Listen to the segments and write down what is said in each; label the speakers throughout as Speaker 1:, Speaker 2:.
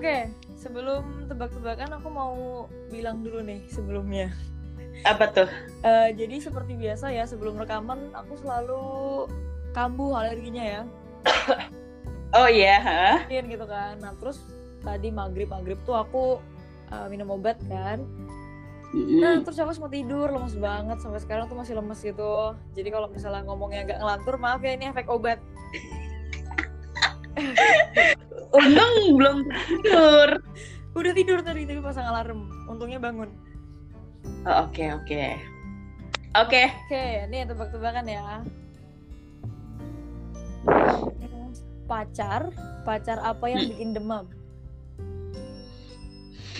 Speaker 1: Oke, sebelum tebak-tebakan aku mau bilang dulu nih sebelumnya.
Speaker 2: Apa tuh?
Speaker 1: Eh, jadi seperti biasa ya sebelum rekaman aku selalu kambuh alerginya ya,
Speaker 2: Oh iya, hah?
Speaker 1: Iya gitu kan. Nah terus tadi maghrib maghrib tuh aku eh, minum obat kan. Nah terus aku sempat tidur lemes banget sampai sekarang tuh masih lemes gitu. Jadi kalau misalnya ngomongnya agak ngelantur maaf ya ini efek obat.
Speaker 2: Untung belum tidur.
Speaker 1: Udah tidur tadi tapi pasang alarm. Untungnya bangun.
Speaker 2: Oh, Oke oke. Oke.
Speaker 1: Oke, ini tebak-tebakan ya. Pacar, pacar apa yang
Speaker 2: Hmm.
Speaker 1: bikin demam?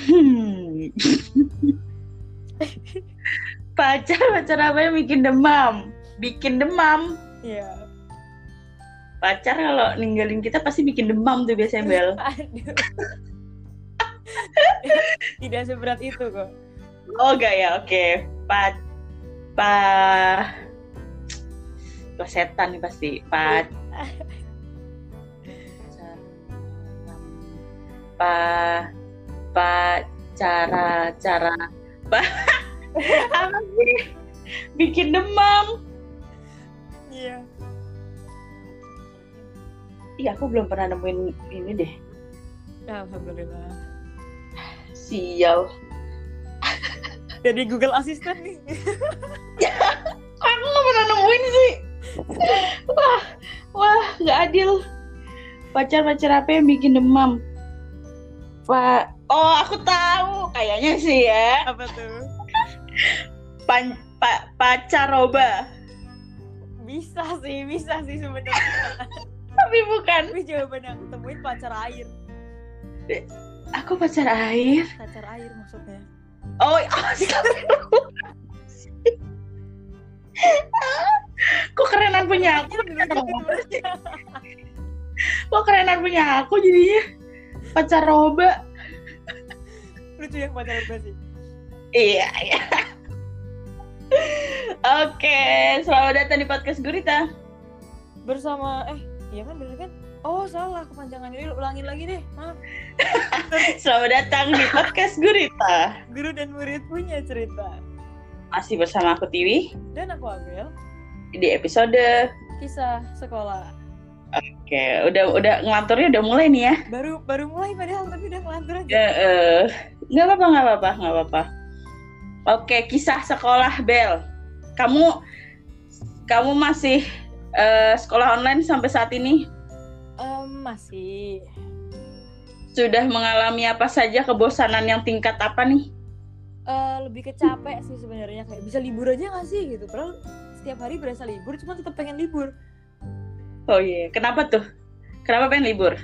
Speaker 2: Hmm. pacar pacar apa yang bikin demam? Bikin demam.
Speaker 1: Iya.
Speaker 2: Pacar kalau ninggalin kita pasti bikin demam tuh biasanya Bel.
Speaker 1: Tidak seberat itu kok.
Speaker 2: Oh enggak ya, oke. Pa pa Wah, setan nih pasti. Pa pa pa cara cara pa apa sih? Bikin demam.
Speaker 1: Iya.
Speaker 2: Iya, aku belum pernah nemuin ini deh.
Speaker 1: Alhamdulillah.
Speaker 2: Sial.
Speaker 1: Jadi Google Assistant nih.
Speaker 2: Aku nggak pernah nemuin sih. Wah, wah, nggak adil. Pacar-pacar apa yang bikin demam? Pak, oh aku tahu, kayaknya sih ya.
Speaker 1: Apa tuh?
Speaker 2: Pan, pa, pacaroba,
Speaker 1: Bisa sih, bisa sih sebenarnya.
Speaker 2: Tapi bukan.
Speaker 1: Tapi jawaban yang temuin pacar air.
Speaker 2: Aku pacar air.
Speaker 1: Pacar air maksudnya.
Speaker 2: Oh, oh Kok kerenan punya aku? Kok kerenan punya aku jadinya? Pacaroba.
Speaker 1: Lucu yang pacar apa sih?
Speaker 2: Iya, iya. Oke, selamat datang di podcast Gurita.
Speaker 1: Bersama eh iya kan bener kan? Oh salah kepanjangan ini ulangin lagi deh. Maaf.
Speaker 2: Selamat datang di podcast Gurita.
Speaker 1: Guru dan murid punya cerita.
Speaker 2: Masih bersama aku Tiwi
Speaker 1: Dan aku Abel.
Speaker 2: di episode.
Speaker 1: Kisah sekolah.
Speaker 2: Oke, udah udah ngelanturnya udah mulai nih ya.
Speaker 1: Baru baru mulai padahal tapi udah ngelantur aja.
Speaker 2: Ya, eh, nggak apa-apa, nggak apa-apa, nggak apa-apa. Oke, kisah sekolah Bel. Kamu kamu masih eh, sekolah online sampai saat ini?
Speaker 1: Em, masih.
Speaker 2: Sudah mengalami apa saja kebosanan yang tingkat apa nih?
Speaker 1: Eh, lebih kecapek sih sebenarnya kayak bisa libur aja gak sih gitu. Padahal setiap hari berasa libur cuma tetap pengen libur.
Speaker 2: Oh iya, kenapa tuh? Kenapa pengen libur?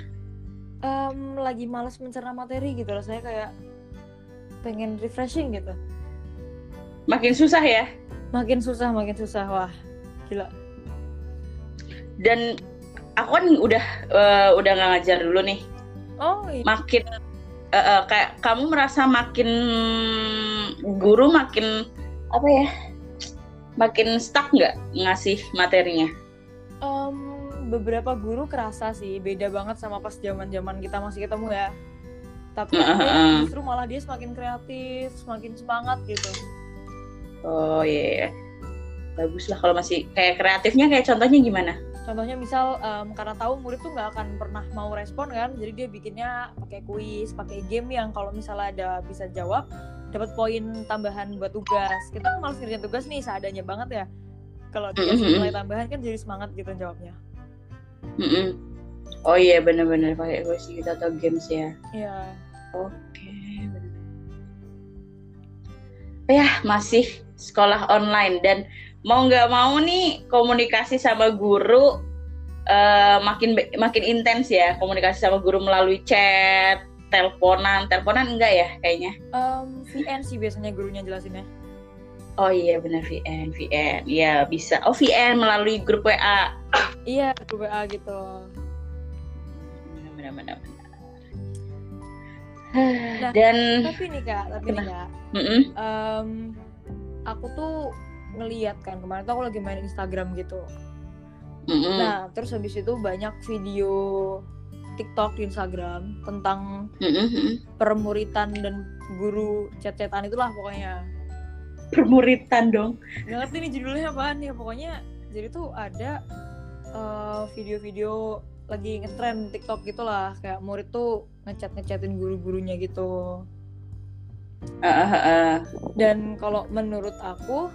Speaker 1: Em, lagi males mencerna materi gitu rasanya kayak pengen refreshing gitu.
Speaker 2: Makin susah ya.
Speaker 1: Makin susah, makin susah. Wah, gila.
Speaker 2: Dan aku kan udah eh, udah nggak ngajar dulu nih.
Speaker 1: Oh iya.
Speaker 2: Makin eh, eh, kayak kamu merasa makin guru makin apa ya? Makin stuck nggak ngasih materinya?
Speaker 1: Em, beberapa guru kerasa sih beda banget sama pas zaman zaman kita masih ketemu ya. Tapi yang
Speaker 2: heeh.
Speaker 1: justru malah dia semakin kreatif, semakin semangat gitu.
Speaker 2: Oh iya. Bagus lah kalau masih kayak kreatifnya kayak contohnya gimana?
Speaker 1: Contohnya misal em, karena tahu murid tuh nggak akan pernah mau respon kan, jadi dia bikinnya pakai kuis, pakai game yang kalau misalnya ada bisa jawab dapat poin tambahan buat tugas. Kita kan malas ngerjain tugas nih seadanya banget ya. Kalau
Speaker 2: Mhm.
Speaker 1: nilai tambahan kan jadi semangat gitu jawabnya.
Speaker 2: Oh iya bener-bener pakai kuis gitu atau games ya.
Speaker 1: Iya.
Speaker 2: Oke. bener. Ya masih sekolah online dan mau nggak mau nih komunikasi sama guru eh, makin makin intens ya komunikasi sama guru melalui chat, teleponan, teleponan enggak ya kayaknya.
Speaker 1: Em, VN sih biasanya gurunya jelasinnya.
Speaker 2: Oh iya benar VN, VN. Iya bisa. Oh VN melalui grup WA.
Speaker 1: Iya, grup WA gitu.
Speaker 2: Benar benar benar.
Speaker 1: Nah,
Speaker 2: Dan
Speaker 1: Tapi nih kak, tapi nih kak,
Speaker 2: mm-mm,
Speaker 1: em, aku tuh ngeliat kan kemarin tuh aku lagi main Instagram gitu.
Speaker 2: mm-mm.
Speaker 1: Nah, terus habis itu banyak video TikTok di Instagram tentang
Speaker 2: Mm-mm.
Speaker 1: permuritan dan guru chat-chatan itulah pokoknya
Speaker 2: Permuritan dong.
Speaker 1: nggak ngerti nih judulnya apaan ya pokoknya jadi tuh ada eh, video-video lagi ngetrend TikTok gitulah kayak murid tuh ngechat ngechatin guru-gurunya gitu
Speaker 2: Ah, ah, ah.
Speaker 1: dan kalau menurut aku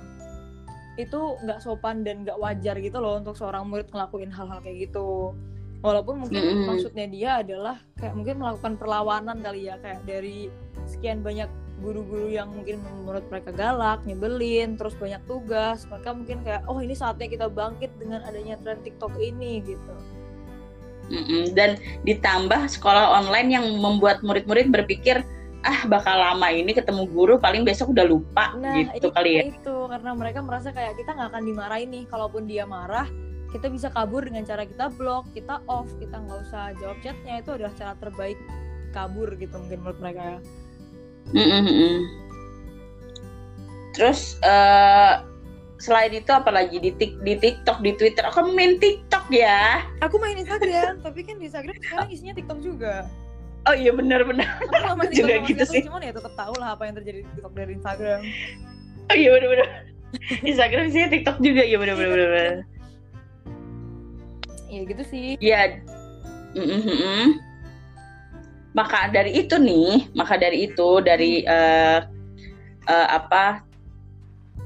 Speaker 1: itu nggak sopan dan nggak wajar gitu loh untuk seorang murid ngelakuin hal-hal kayak gitu walaupun mungkin
Speaker 2: Mm-mm.
Speaker 1: maksudnya dia adalah kayak mungkin melakukan perlawanan kali ya kayak dari sekian banyak guru-guru yang mungkin menurut mereka galak, nyebelin, terus banyak tugas, mereka mungkin kayak oh ini saatnya kita bangkit dengan adanya tren TikTok ini gitu.
Speaker 2: Mm-mm. Dan ditambah sekolah online yang membuat murid-murid berpikir ah bakal lama ini ketemu guru paling besok udah lupa
Speaker 1: Nah
Speaker 2: gitu
Speaker 1: itu,
Speaker 2: kali ya.
Speaker 1: itu karena mereka merasa kayak kita nggak akan dimarahin nih, kalaupun dia marah kita bisa kabur dengan cara kita blok, kita off, kita nggak usah jawab chatnya itu adalah cara terbaik kabur gitu mungkin menurut mereka ya.
Speaker 2: Mm-mm-mm. Terus eh, selain itu apalagi di tik di TikTok di Twitter aku main TikTok ya.
Speaker 1: Aku main Instagram, tapi kan di Instagram sekarang isinya TikTok juga.
Speaker 2: Oh iya benar-benar.
Speaker 1: Aku
Speaker 2: Juga gitu sih.
Speaker 1: Cuman ya tetap tahu lah apa yang terjadi di TikTok dari Instagram.
Speaker 2: Oh iya benar-benar. Instagram sih TikTok juga ya benar-benar.
Speaker 1: Ya gitu sih.
Speaker 2: Ya. mm-mm-mm. Maka dari itu nih, maka dari itu dari eh, eh, apa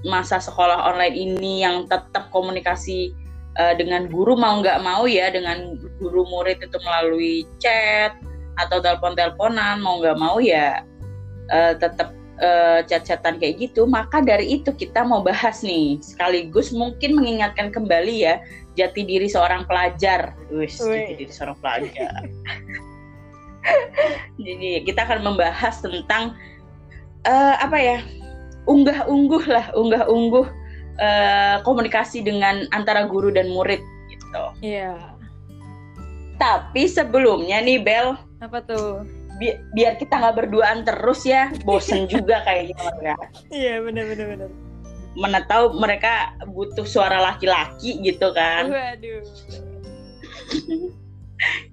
Speaker 2: masa sekolah online ini yang tetap komunikasi eh, dengan guru mau nggak mau ya dengan guru murid itu melalui chat atau telepon-teleponan mau nggak mau ya eh, tetap eh, chat-chatan kayak gitu. Maka dari itu kita mau bahas nih sekaligus mungkin mengingatkan kembali ya jati diri seorang pelajar. Jati diri seorang pelajar. Jadi kita akan membahas tentang eh, apa ya unggah-ungguh lah, unggah-ungguh eh, komunikasi dengan antara guru dan murid gitu.
Speaker 1: Iya.
Speaker 2: Tapi sebelumnya nih Bel,
Speaker 1: Apa tuh?
Speaker 2: bi- biar kita nggak berduaan terus ya, bosen juga kayaknya mereka.
Speaker 1: Iya bener bener.
Speaker 2: Mana tahu mereka butuh suara laki-laki gitu kan.
Speaker 1: Waduh.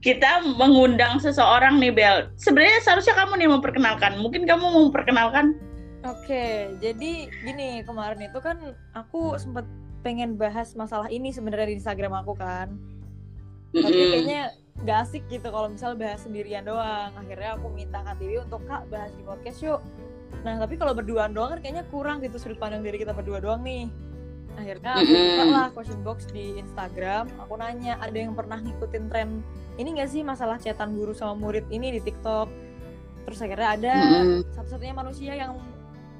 Speaker 2: Kita mengundang seseorang nih Bel. Sebenarnya seharusnya kamu nih memperkenalkan. Mungkin kamu mau memperkenalkan?
Speaker 1: Oke, jadi gini kemarin itu kan aku sempat pengen bahas masalah ini sebenarnya di Instagram aku kan. Tapi kayaknya gak asik gitu kalau misal bahas sendirian doang. Akhirnya aku minta Kak Tiwi untuk Kak bahas di podcast yuk. Nah tapi kalau berduaan doang kan kayaknya kurang gitu sudut pandang dari kita berdua doang nih. Akhirnya aku buka lah question box di Instagram. Aku nanya ada yang pernah ngikutin tren ini gak sih masalah chatan guru sama murid ini di TikTok. Terus akhirnya ada satu-satunya manusia yang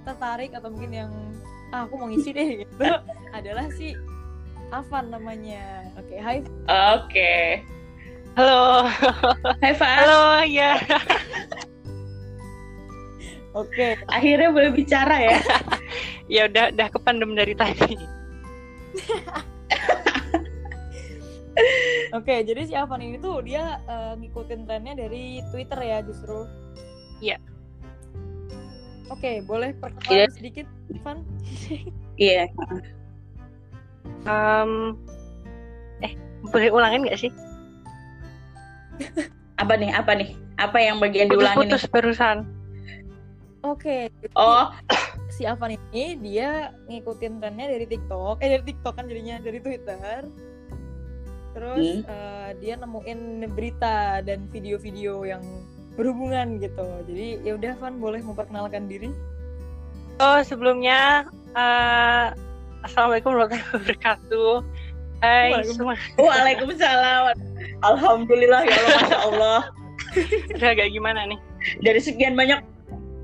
Speaker 1: tertarik atau mungkin yang ah aku mau ngisi deh gitu adalah si Afan namanya. Oke, hai
Speaker 2: Oke.
Speaker 3: Halo,
Speaker 2: Hai Fas.
Speaker 3: halo ya.
Speaker 1: Oke,
Speaker 2: Akhirnya boleh bicara ya.
Speaker 3: Ya udah udah kependem dari tadi.
Speaker 1: Oke, jadi si Avan ini tuh dia eh, ngikutin trennya dari Twitter ya justru.
Speaker 3: Iya.
Speaker 1: Oke, boleh perkenalan
Speaker 2: Iya.
Speaker 1: sedikit, Van?
Speaker 2: Iya.
Speaker 3: Em, eh boleh ulangin nggak sih?
Speaker 2: Apa nih? Apa nih? Apa yang bagian diulangi nih?
Speaker 3: Putus-putus barusan.
Speaker 1: Oke, jadi
Speaker 2: Oh,
Speaker 1: si Avan ini dia ngikutin trennya dari TikTok, eh dari TikTok kan jadinya dari Twitter. Terus
Speaker 2: Hmm.
Speaker 1: eh, dia nemuin berita dan video-video yang berhubungan gitu. Jadi ya udah Van boleh memperkenalkan diri.
Speaker 3: Oh sebelumnya eh, assalamualaikum warahmatullahi wabarakatuh. Hai
Speaker 1: Waalaikumsalam.
Speaker 3: semua.
Speaker 2: Waalaikumsalam. Alhamdulillah ya Allah, masya Allah.
Speaker 3: Udah agak gimana nih?
Speaker 2: Dari sekian banyak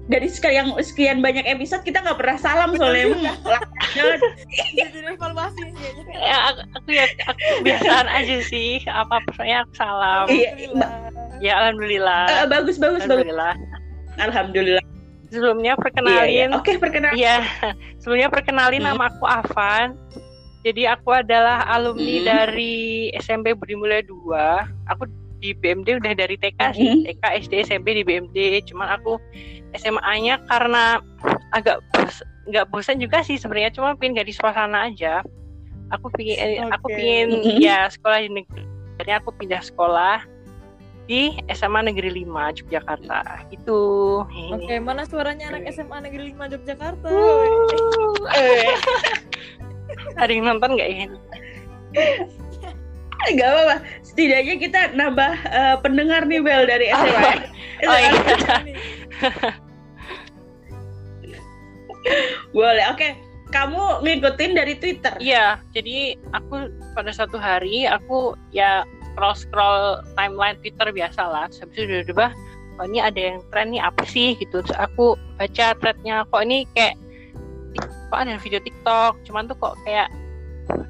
Speaker 2: dari sekian sekian banyak episode kita nggak pernah salam soalnya.
Speaker 1: Jadi evaluasi kayaknya.
Speaker 3: Ya aku, aku ya aku kebiasaan aja sih. Apa pokoknya aku salam.
Speaker 2: Iya,
Speaker 1: Alhamdulillah.
Speaker 3: Ya alhamdulillah.
Speaker 2: Eh, bagus bagus bagus.
Speaker 3: Alhamdulillah. Sebelumnya
Speaker 2: Iya,
Speaker 3: perkenalin
Speaker 2: iya. Oke, perkenalkan.
Speaker 3: Iya, sebelumnya perkenalin
Speaker 2: Hmm.
Speaker 3: nama aku Avan. Jadi aku adalah alumni
Speaker 2: Hmm.
Speaker 3: dari SMP Budi Mulia 2. Aku di BMD udah dari TK sih,
Speaker 2: Hmm.
Speaker 3: TK, SD, SMP di BMD. Cuman aku SMA-nya karena agak bos, nggak bosan juga sih sebenarnya, cuma pengen di suasana aja. Aku pingin, aku
Speaker 1: Oke.
Speaker 3: pingin
Speaker 2: Hmm.
Speaker 3: ya sekolah di negeri. Akhirnya aku pindah sekolah di SMA Negeri 5 Yogyakarta. Itu.
Speaker 1: Oke, mana suaranya anak SMA Negeri 5 Yogyakarta?
Speaker 2: Uh, eh,
Speaker 3: Ada yang nonton nggak ya?
Speaker 2: nggak apa-apa. Setidaknya kita nambah eh, pendengar nih Bel dari SMA.
Speaker 3: Oh iya.
Speaker 2: Boleh. Oke. Kamu ngikutin dari Twitter?
Speaker 3: Iya, jadi aku pada satu hari aku ya scroll scroll timeline Twitter biasa lah. Terus habis itu tiba-tiba oh ini ada yang tren nih apa sih gitu. Terus aku baca threadnya kok ini kayak kok ada video TikTok. Cuman tuh kok kayak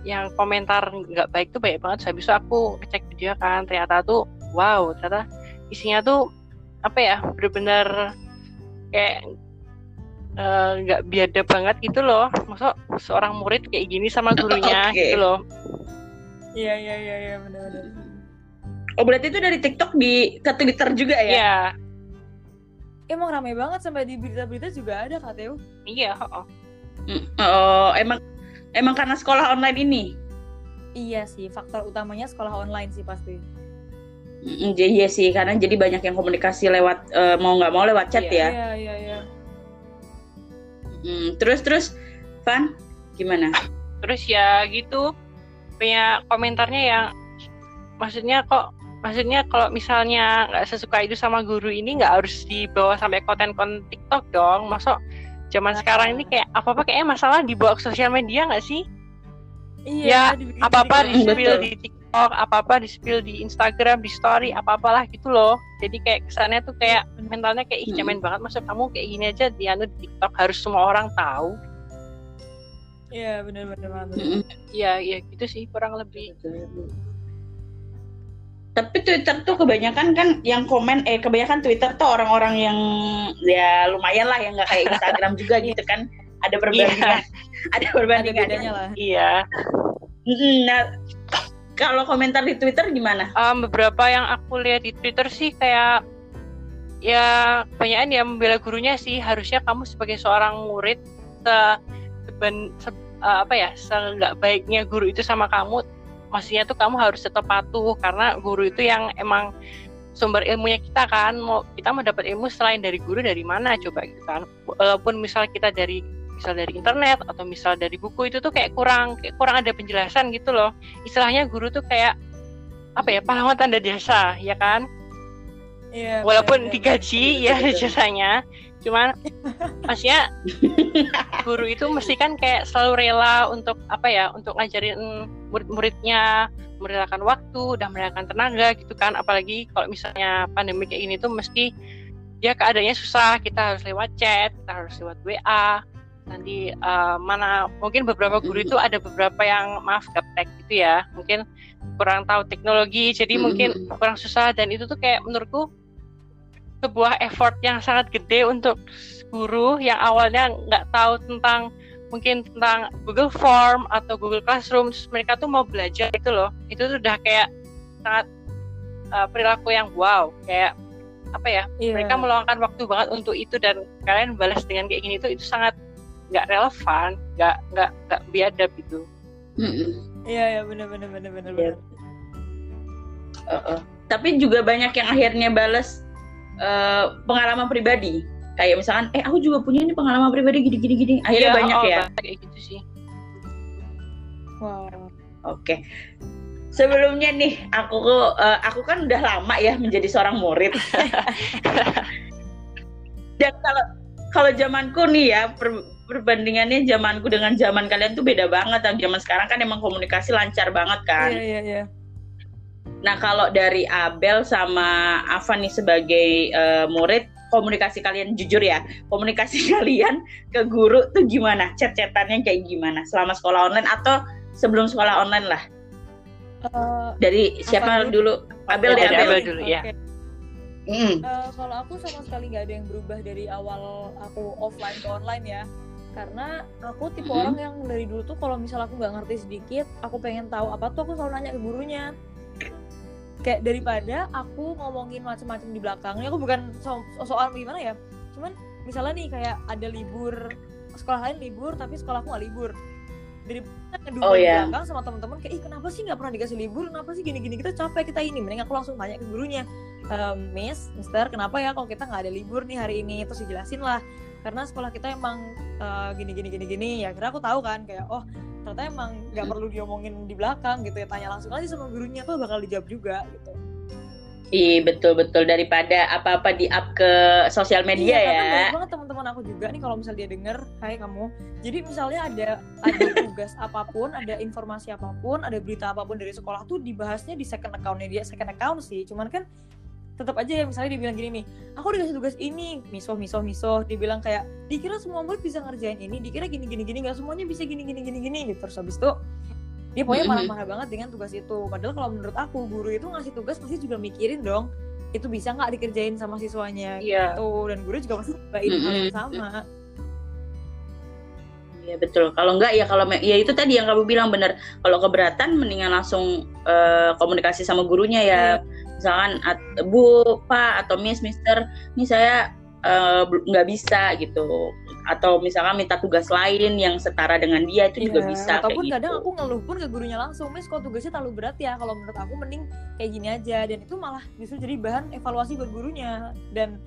Speaker 3: yang komentar nggak baik tuh banyak banget. Habis itu aku ngecek video kan ternyata tuh wow ternyata isinya tuh apa ya bener-bener kayak eh, nggak biada banget gitu loh. Masa seorang murid kayak gini sama gurunya
Speaker 2: Oke.
Speaker 3: gitu loh.
Speaker 1: Iya, iya, iya, iya, benar-benar.
Speaker 2: Oh berarti itu dari TikTok di ke Twitter juga ya?
Speaker 3: Iya,
Speaker 1: Emang ramai banget sampai di berita-berita juga ada Kak Teo.
Speaker 3: iya, oh.
Speaker 2: Mm, Oh emang emang karena sekolah online ini?
Speaker 1: Iya sih, faktor utamanya sekolah online sih pasti.
Speaker 2: Mm, Iya iya sih karena jadi banyak yang komunikasi lewat eh, mau nggak mau lewat chat
Speaker 3: Iya.
Speaker 2: ya.
Speaker 1: Iya, iya, iya.
Speaker 2: Mm, terus terus Van gimana?
Speaker 3: Terus ya gitu punya komentarnya yang maksudnya kok maksudnya kalau misalnya nggak sesuka itu sama guru ini nggak harus dibawa sampai konten-konten TikTok dong. Masuk zaman
Speaker 1: Nah.
Speaker 3: sekarang ini kayak apa-apa kayaknya masalah dibawa ke sosial media nggak sih?
Speaker 1: Iya,
Speaker 3: Ya, Apa-apa
Speaker 1: dibikin-
Speaker 3: di spill di TikTok, apa-apa di spill di Instagram, di story, apa-apalah gitu loh. Jadi kayak kesannya tuh kayak mentalnya kayak ih cemen banget masa kamu kayak gini aja di anu di TikTok harus semua orang tahu.
Speaker 1: Iya, benar-benar.
Speaker 3: Iya, iya gitu sih kurang lebih.
Speaker 2: Tapi Twitter tuh kebanyakan kan yang komen eh kebanyakan Twitter tuh orang-orang yang ya lumayan lah yang nggak kayak Instagram juga gitu kan. Ada perbandingan. Ada
Speaker 1: Ada
Speaker 2: perbandingan.
Speaker 1: bedanya lah.
Speaker 3: Iya.
Speaker 2: Nah, kalau komentar di Twitter gimana?
Speaker 3: Um, beberapa yang aku lihat di Twitter sih kayak ya kebanyakan ya membela gurunya sih harusnya kamu sebagai seorang murid se, seben- se- uh, apa ya se nggak baiknya guru itu sama kamu maksudnya tuh kamu harus tetap patuh karena guru itu yang emang sumber ilmunya kita kan mau kita mau dapat ilmu selain dari guru dari mana coba gitu kan walaupun misal kita dari misal dari internet atau misal dari buku itu tuh kayak kurang kayak kurang ada penjelasan gitu loh istilahnya guru tuh kayak apa ya pahlawan tanda jasa ya kan
Speaker 1: Iya.
Speaker 3: walaupun
Speaker 1: benar-benar.
Speaker 3: digaji ya
Speaker 2: Betul.
Speaker 3: jasanya cuman maksudnya guru itu mesti kan kayak selalu rela untuk apa ya untuk ngajarin murid-muridnya merelakan waktu dan merelakan tenaga gitu kan. Apalagi kalau misalnya pandemi kayak ini tuh mesti ya keadaannya susah kita harus lewat chat kita harus lewat WA nanti eh, mana mungkin beberapa guru itu ada beberapa yang maaf gaptek gitu ya. Mungkin kurang tahu teknologi jadi mungkin kurang susah. Dan itu tuh kayak menurutku sebuah effort yang sangat gede untuk guru yang awalnya nggak tahu tentang mungkin tentang Google Form atau Google Classroom terus mereka tuh mau belajar itu loh itu tuh udah kayak sangat uh, perilaku yang wow kayak apa ya
Speaker 1: Iya.
Speaker 3: mereka meluangkan waktu banget untuk itu dan kalian balas dengan kayak gini tuh itu sangat nggak relevan nggak nggak nggak biadab gitu
Speaker 2: Mm-mm.
Speaker 1: Iya, iya, benar-benar benar-benar.
Speaker 2: Iya. Uh-uh. Tapi juga banyak yang akhirnya balas eh, pengalaman pribadi. Kayak misalkan, eh aku juga punya ini pengalaman pribadi gini-gini gini. Akhirnya
Speaker 3: Iya,
Speaker 2: banyak
Speaker 3: oh,
Speaker 2: ya.
Speaker 3: kayak gitu sih
Speaker 1: Wow.
Speaker 2: Oke. Sebelumnya nih, aku eh, aku kan udah lama ya menjadi seorang murid. Dan kalau kalau zamanku nih ya, per- perbandingannya zamanku dengan zaman kalian tuh beda banget. Yang zaman sekarang kan emang komunikasi lancar banget kan.
Speaker 1: Iya, iya, iya.
Speaker 2: Nah, kalau dari Abel sama Avan nih sebagai eh, murid, komunikasi kalian jujur ya, komunikasi kalian ke guru tuh gimana? Chat-chatannya kayak gimana? Selama sekolah online atau sebelum sekolah online lah?
Speaker 1: Eh,
Speaker 2: Dari siapa
Speaker 1: Apa
Speaker 2: dulu? Abel deh, Abel.
Speaker 3: Abel dulu, ya.
Speaker 1: Oke.
Speaker 2: Mm.
Speaker 1: Eh, kalau aku sama sekali nggak ada yang berubah dari awal aku offline ke online ya karena aku tipe orang yang dari dulu tuh kalau misal aku nggak ngerti sedikit aku pengen tahu apa tuh aku selalu nanya ke gurunya kayak daripada aku ngomongin macam-macam di belakangnya aku bukan so so- soal gimana ya cuman misalnya nih kayak ada libur sekolah lain libur tapi sekolahku nggak libur dari ngedumel
Speaker 2: Oh, iya.
Speaker 1: belakang sama teman-teman kayak ih kenapa sih nggak pernah dikasih libur kenapa sih gini-gini kita capek kita ini mending aku langsung tanya ke gurunya ehm, Miss, Mister, kenapa ya kalau kita nggak ada libur nih hari ini? Terus dijelasin lah, karena sekolah kita emang eh, gini gini gini gini. Ya kira aku tahu kan, kayak oh ternyata emang nggak perlu diomongin di belakang gitu ya. Tanya langsung aja sama gurunya tuh bakal dijawab juga gitu.
Speaker 2: Iya betul betul daripada apa-apa di up ke sosial media
Speaker 1: Iya,
Speaker 2: ya.
Speaker 1: banyak banget teman-teman aku juga nih kalau misalnya dia denger, hai kamu. Jadi misalnya ada ada tugas apa pun, ada informasi apa pun, ada berita apa pun dari sekolah tuh dibahasnya di second account-nya dia, second account sih. Cuman kan tetap aja ya misalnya dia bilang gini nih, aku dikasih tugas ini, miso miso miso, dibilang kayak dikira semua murid bisa ngerjain ini, dikira gini gini gini, nggak semuanya bisa gini gini gini gini gitu. Terus habis itu dia pokoknya marah-marah banget dengan tugas itu. Padahal kalau menurut aku guru itu ngasih tugas pasti juga mikirin dong, itu bisa nggak dikerjain sama siswanya
Speaker 3: Iya.
Speaker 1: gitu dan guru juga pasti cobain hal yang
Speaker 2: Mm-mm.
Speaker 1: sama
Speaker 2: Iya betul. Kalau enggak ya kalau ya itu tadi yang kamu bilang benar. Kalau keberatan mendingan langsung eh, komunikasi sama gurunya ya. Misalkan Bu, Pak atau Miss, Mister, ini saya eh, nggak bisa gitu. Atau misalkan minta tugas lain yang setara dengan dia itu juga
Speaker 1: Iya,
Speaker 2: bisa
Speaker 1: ataupun
Speaker 2: kayak
Speaker 1: kadang
Speaker 2: gitu.
Speaker 1: aku ngeluh pun ke gurunya langsung Miss kok tugasnya terlalu berat ya? Kalau menurut aku mending kayak gini aja. Dan itu malah justru jadi bahan evaluasi buat gurunya. Dan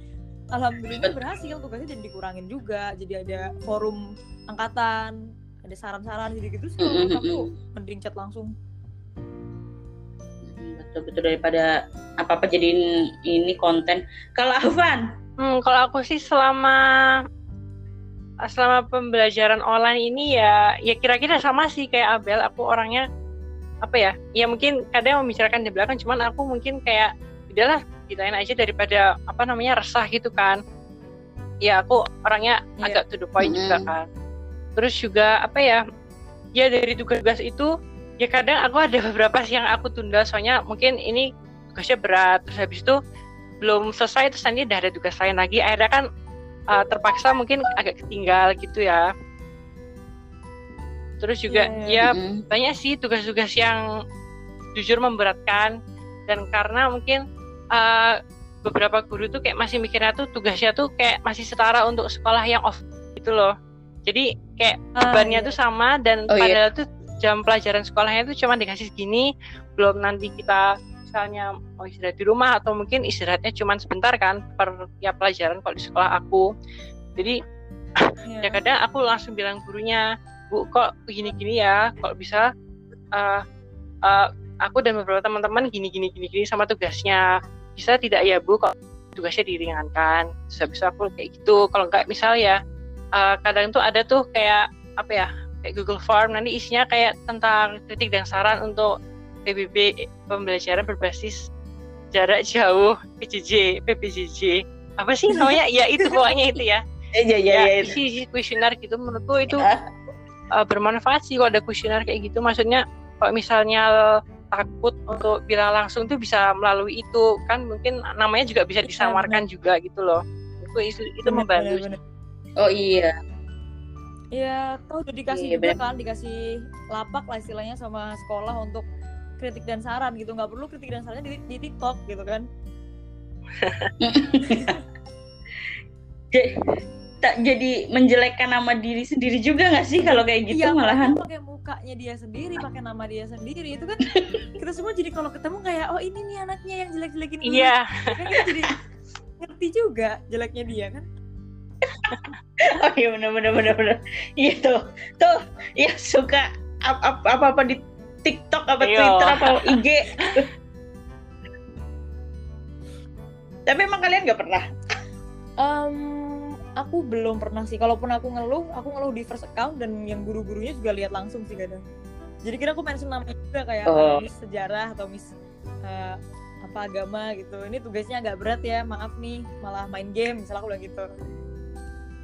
Speaker 1: alhamdulillah berhasil tugasnya jadi dikurangin juga. Jadi ada forum angkatan ada saran-saran jadi gitu sih kalau menurut aku mending chat langsung.
Speaker 2: Hmm, Betul-betul daripada apa-apa jadiin ini konten. Kalau Afan,
Speaker 3: Hmm, kalau aku sih selama selama pembelajaran online ini ya ya kira-kira sama sih kayak Abel. Aku orangnya apa ya? Ya mungkin kadang membicarakan di belakang, cuman aku mungkin kayak udahlah gitain aja daripada apa namanya resah gitu kan. Ya aku orangnya
Speaker 1: Iya.
Speaker 3: agak to the point juga
Speaker 2: Mm-mm.
Speaker 3: kan. Terus juga apa ya? Ya dari tugas-tugas itu ya kadang aku ada beberapa sih yang aku tunda soalnya mungkin ini tugasnya berat terus habis itu belum selesai terus nanti udah ada tugas lain lagi akhirnya kan uh, terpaksa mungkin agak ketinggal gitu ya terus juga
Speaker 1: Iya.
Speaker 3: ya
Speaker 2: Mm-mm.
Speaker 3: banyak sih tugas-tugas yang jujur memberatkan dan karena mungkin uh, beberapa guru tuh kayak masih mikirnya tuh tugasnya tuh kayak masih setara untuk sekolah yang off gitu loh jadi kayak bebannya
Speaker 1: iya.
Speaker 3: tuh sama dan
Speaker 2: Oh, iya.
Speaker 3: padahal tuh jam pelajaran sekolahnya tuh cuma dikasih segini belum nanti kita misalnya mau istirahat di rumah atau mungkin istirahatnya cuma sebentar kan per tiap pelajaran kalau di sekolah aku. Jadi
Speaker 1: Iya.
Speaker 3: ya kadang aku langsung bilang gurunya bu kok gini-gini ya? Kalau bisa eh, eh, aku dan beberapa teman-teman gini-gini gini-gini sama tugasnya? Bisa tidak ya bu kok tugasnya diringankan? Itu aku kayak gitu. Kalau enggak misal ya eh, kadang tuh ada tuh kayak apa ya kayak Google Form nanti isinya kayak tentang kritik dan saran untuk PBB pembelajaran berbasis jarak jauh PJJ PBJJ apa sih namanya? Ya itu pokoknya itu ya.
Speaker 2: Eh, ya, ya,
Speaker 3: ya,
Speaker 2: ya,
Speaker 3: isi kuesioner gitu. Menurutku itu
Speaker 2: Ah.
Speaker 3: uh, bermanfaat sih kalau ada kuesioner kayak gitu. Maksudnya kalau misalnya takut untuk bilang langsung tuh bisa melalui itu. Kan mungkin namanya juga bisa
Speaker 1: Iya,
Speaker 3: disamarkan juga gitu loh. Itu itu, membantu
Speaker 1: bener, bener.
Speaker 2: Oh iya.
Speaker 1: Iya, tahu udah dikasih
Speaker 2: Iya,
Speaker 1: juga
Speaker 2: bener.
Speaker 1: kan, dikasih lapak lah istilahnya sama sekolah untuk kritik dan saran gitu. Nggak perlu kritik dan sarannya di, di TikTok gitu kan.
Speaker 2: Tak jadi menjelekkan nama diri sendiri juga nggak sih kalau kayak gitu
Speaker 1: iya,
Speaker 2: malahan
Speaker 1: pakai mukanya dia sendiri, pakai nama dia sendiri. Itu kan kita semua jadi kalau ketemu kayak oh ini nih anaknya yang jelek-jelekin
Speaker 3: iya
Speaker 1: Kan kita jadi ngerti juga jeleknya dia kan.
Speaker 2: Oh iya bener bener bener bener iya tuh tuh ya suka apa apa apa di TikTok apa
Speaker 3: Iya.
Speaker 2: Twitter apa IG tapi emang kalian nggak pernah
Speaker 1: Em, aku belum pernah sih. Kalaupun aku ngeluh, aku ngeluh di first account dan yang guru-gurunya juga lihat langsung sih kadang. Jadi kira aku mention namanya juga kayak
Speaker 2: Oh.
Speaker 1: miss sejarah atau miss eh, apa agama gitu. Ini tugasnya agak berat ya, maaf nih, malah main game, misalnya aku bilang gitu.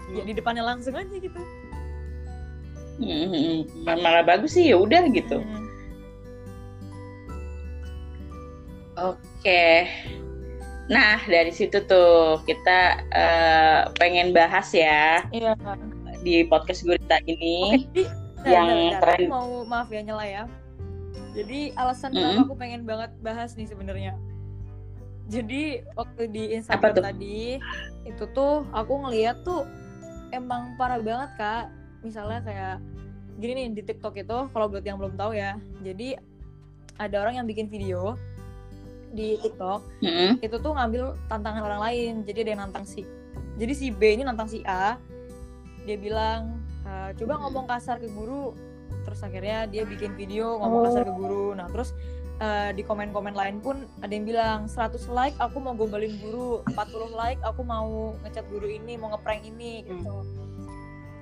Speaker 1: Ya di depannya langsung aja gitu.
Speaker 2: Hmm, malah bagus sih ya udah gitu
Speaker 1: Hmm.
Speaker 2: oke nah dari situ tuh kita eh, pengen bahas ya
Speaker 1: Iya.
Speaker 2: di podcast gurita ini
Speaker 1: bentar,
Speaker 2: Yang
Speaker 1: bentar.
Speaker 2: tren-
Speaker 1: mau maaf ya nyela ya. Jadi alasan
Speaker 2: Mm-mm.
Speaker 1: kenapa aku pengen banget bahas nih sebenarnya. Jadi waktu di Instagram tadi itu tuh aku ngeliat tuh emang parah banget kak. Misalnya kayak gini nih di TikTok itu kalau buat yang belum tahu ya. Jadi ada orang yang bikin video di TikTok
Speaker 2: Mm-mm.
Speaker 1: itu tuh ngambil tantangan orang lain jadi ada yang nantang si jadi si B ini nantang si A dia bilang "Eh, coba ngomong kasar ke guru terus akhirnya dia bikin video ngomong kasar ke guru nah terus eh, di komen-komen lain pun ada yang bilang 100 like aku mau gombalin guru 40 like aku mau ngecat guru ini mau ngeprank ini gitu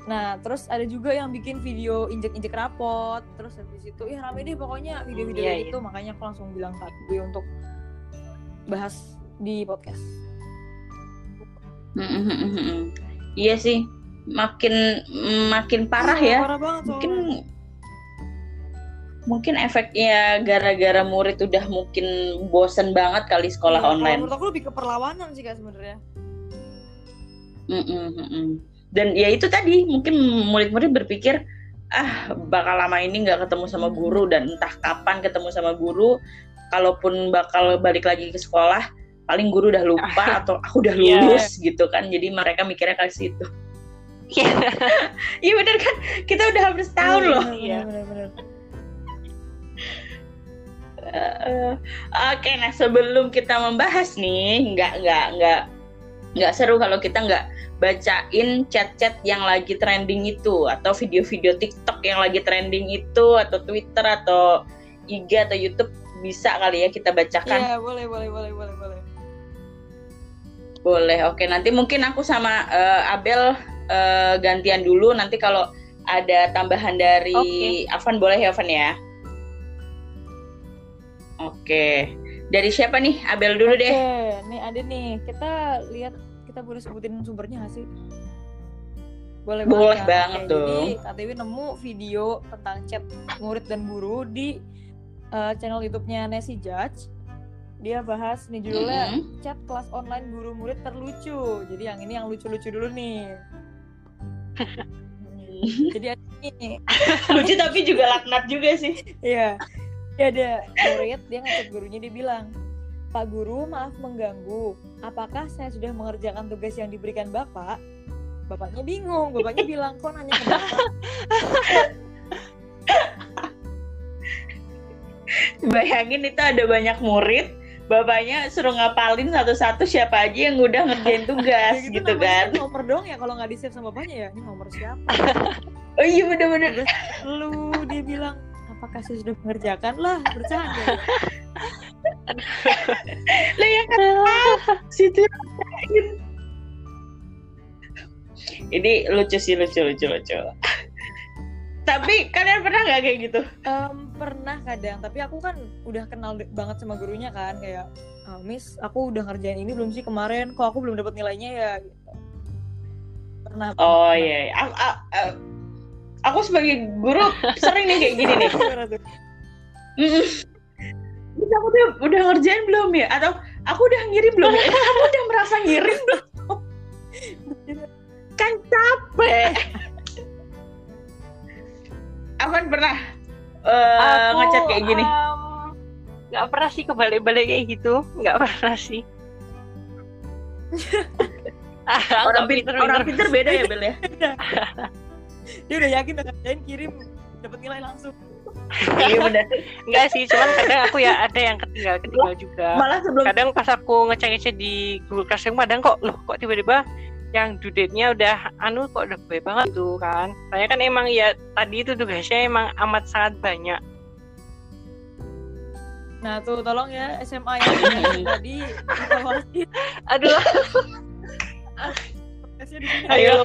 Speaker 1: nah terus ada juga yang bikin video injek-injek rapot terus habis itu ya rame deh pokoknya video-video
Speaker 3: Iya,
Speaker 1: kayak
Speaker 3: iya.
Speaker 1: gitu makanya aku langsung bilang ke gue untuk bahas di podcast
Speaker 2: mm-mm, mm-mm. Iya sih, makin makin parah
Speaker 1: Iya,
Speaker 2: ya.
Speaker 1: parah banget soalnya.
Speaker 2: mungkin efeknya gara-gara murid udah mungkin bosen banget kali sekolah
Speaker 1: Iya, kalau
Speaker 2: online.
Speaker 1: menurut aku lebih ke perlawanan sih kak sebenarnya
Speaker 2: Mm-mm, mm-mm. Dan ya itu tadi mungkin murid-murid berpikir ah bakal lama ini nggak ketemu sama guru dan entah kapan ketemu sama guru, kalaupun bakal balik lagi ke sekolah paling guru udah lupa atau aku udah
Speaker 3: Iya.
Speaker 2: lulus gitu kan. Jadi mereka mikirnya ke situ.
Speaker 3: Iya.
Speaker 2: Iya bener kan? Kita udah hampir setahun loh.
Speaker 3: Iya.
Speaker 1: bener-bener
Speaker 2: Eh, Oke, nah sebelum kita membahas nih, nggak nggak nggak nggak seru kalau kita nggak bacain chat-chat yang lagi trending itu atau video-video TikTok yang lagi trending itu atau Twitter atau IG atau YouTube bisa kali ya kita bacakan.
Speaker 1: Iya boleh boleh boleh boleh boleh
Speaker 2: Boleh. Oke, nanti mungkin aku sama eh, Abel eh, gantian dulu. Nanti kalau ada tambahan dari Avan boleh ya, Avan ya. Oke. Dari siapa nih? Abel dulu deh.
Speaker 1: Oke, nih ada nih. Kita lihat kita boleh sebutin sumbernya nggak sih? Boleh,
Speaker 2: Boleh
Speaker 1: kan?
Speaker 2: banget
Speaker 1: Oke,
Speaker 2: dong.
Speaker 1: Jadi KTW nemu video tentang chat murid dan guru di eh, channel YouTube-nya Nancy Judge. Dia bahas nih judulnya
Speaker 2: Mm-mm.
Speaker 1: chat kelas online guru murid terlucu. Jadi yang ini yang lucu-lucu dulu nih. Hmm, Jadi ini.
Speaker 2: Lucu tapi juga laknat juga sih.
Speaker 1: Iya. Dia ada murid, dia ngechat gurunya dia bilang, Pak Guru, maaf mengganggu. Apakah saya sudah mengerjakan tugas yang diberikan Bapak? Bapaknya bingung. Bapaknya bilang, kok nanya ke Bapak?
Speaker 2: Bayangin itu ada banyak murid, bapaknya suruh ngapalin satu-satu siapa aja yang udah ngerjain tugas
Speaker 1: Ya
Speaker 2: gitu
Speaker 1: namanya
Speaker 2: kan.
Speaker 1: Nomor dong ya kalau nggak di-save sama bapaknya ya. Ini nomor siapa?
Speaker 2: Oh iya bener-bener.
Speaker 1: Lu, dia bilang, apakah saya sudah mengerjakan? Lah, bercanda.
Speaker 2: Lah ya kan situ Ini lucu sih lucu lucu lucu. Tapi kalian pernah nggak kayak gitu?
Speaker 1: Em, pernah kadang, tapi aku kan udah kenal banget sama gurunya kan, kayak "Ah, Miss, aku udah ngerjain ini belum sih kemarin? Kok aku belum dapat nilainya ya? Gitu. Pernah.
Speaker 2: Oh iya, iya. Aku, sebagai guru sering nih kayak gini nih.
Speaker 1: Tuh?
Speaker 2: Miss, aku udah, udah ngerjain belum ya? Atau aku udah ngirim belum ya? Kamu udah merasa ngirim belum? kan capek. Aman pernah eh,
Speaker 3: Aku,
Speaker 2: ngechat kayak gini.
Speaker 3: em, nggak pernah sih kebalik-balik kayak gitu nggak pernah sih Ah,
Speaker 2: orang,
Speaker 3: nggak
Speaker 2: pin-
Speaker 3: pinter-pinter.
Speaker 2: orang pinter beda ya Bel ya?
Speaker 1: Dia udah yakin udah ngerjain kirim dapat nilai langsung.
Speaker 2: iya benar.
Speaker 3: Enggak sih, cuman kadang aku ya ada yang ketinggal ketinggal juga.
Speaker 2: Malah sebelum
Speaker 3: Kadang pas aku ngecek-ngecek di Google Classroom kadang kok loh kok tiba-tiba yang due date-nya udah anu kok udah baik banget tuh kan. Saya kan emang ya tadi itu tugasnya emang amat sangat banyak.
Speaker 1: Nah tuh tolong ya SMA yang tadi evaluasi
Speaker 3: Aduh,
Speaker 1: sini.
Speaker 3: ayo
Speaker 2: ayo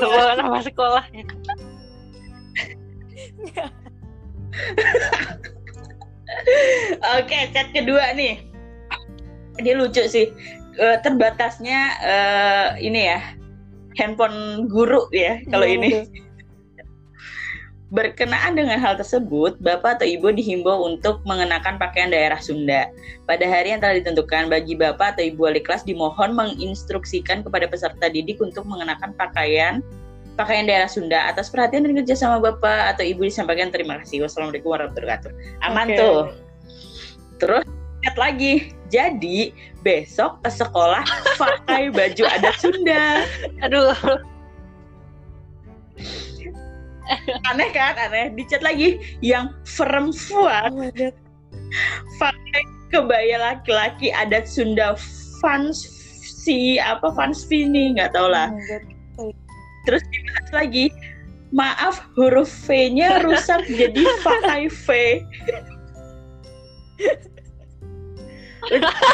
Speaker 3: bawa nama sekolah.
Speaker 2: Oke, chat kedua nih. Dia lucu sih. Eh, terbatasnya eh, ini ya. Handphone guru ya kalau
Speaker 1: Gimana
Speaker 2: ini. Berkenaan dengan hal tersebut, Bapak atau Ibu dihimbau untuk mengenakan pakaian daerah Sunda. Pada hari yang telah ditentukan, bagi Bapak atau Ibu wali kelas dimohon menginstruksikan kepada peserta didik untuk mengenakan pakaian pakaian daerah Sunda. Atas perhatian dan kerjasama Bapak atau Ibu disampaikan terima kasih. Wassalamualaikum warahmatullahi wabarakatuh. Aman
Speaker 1: Oke.
Speaker 2: tuh. Terus ingat lagi, jadi besok ke sekolah pakai baju adat Sunda.
Speaker 3: Aduh,
Speaker 2: Aneh kan? Aneh. Dicat lagi. Yang perempuan.
Speaker 1: Oh
Speaker 2: pakai kebaya laki-laki adat Sunda. Fans si apa? Fans nih nggak tau lah.
Speaker 1: Oh
Speaker 2: terus dibahas lagi. Maaf huruf V-nya rusak jadi pakai V.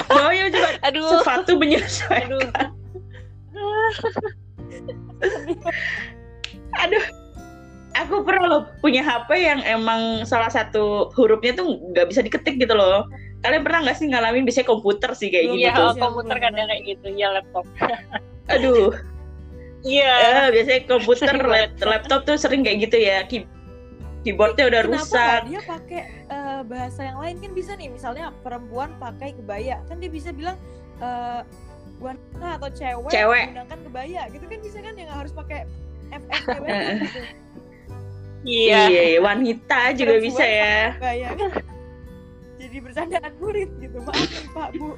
Speaker 2: Bawahnya coba
Speaker 3: Aduh.
Speaker 2: sepatu menyesuaikan.
Speaker 3: Aduh.
Speaker 2: aduh aku pernah loh punya HP yang emang salah satu hurufnya tuh nggak bisa diketik gitu loh kalian pernah nggak sih ngalamin biasanya komputer sih kayak
Speaker 1: Iya,
Speaker 2: gitu
Speaker 3: Iya,
Speaker 2: tuh
Speaker 3: komputer kadang kayak gitu. Iya, laptop.
Speaker 2: aduh
Speaker 3: Iya.
Speaker 2: eh, biasanya komputer
Speaker 3: Sering
Speaker 2: lap-
Speaker 3: banget.
Speaker 2: laptop tuh sering kayak gitu ya Key- keyboardnya udah
Speaker 1: Kenapa
Speaker 2: rusak
Speaker 1: nggak dia pakai eh, bahasa yang lain kan bisa nih misalnya perempuan pakai kebaya kan dia bisa bilang eh, wanita atau cewek,
Speaker 2: Cewek.
Speaker 1: menggunakan kebaya gitu kan bisa kan yang nggak harus pakai FF gitu.
Speaker 3: Iya.
Speaker 2: iya wanita juga
Speaker 1: Perempuan
Speaker 2: bisa ya
Speaker 1: kan jadi bercandaan murid gitu maaf pak bu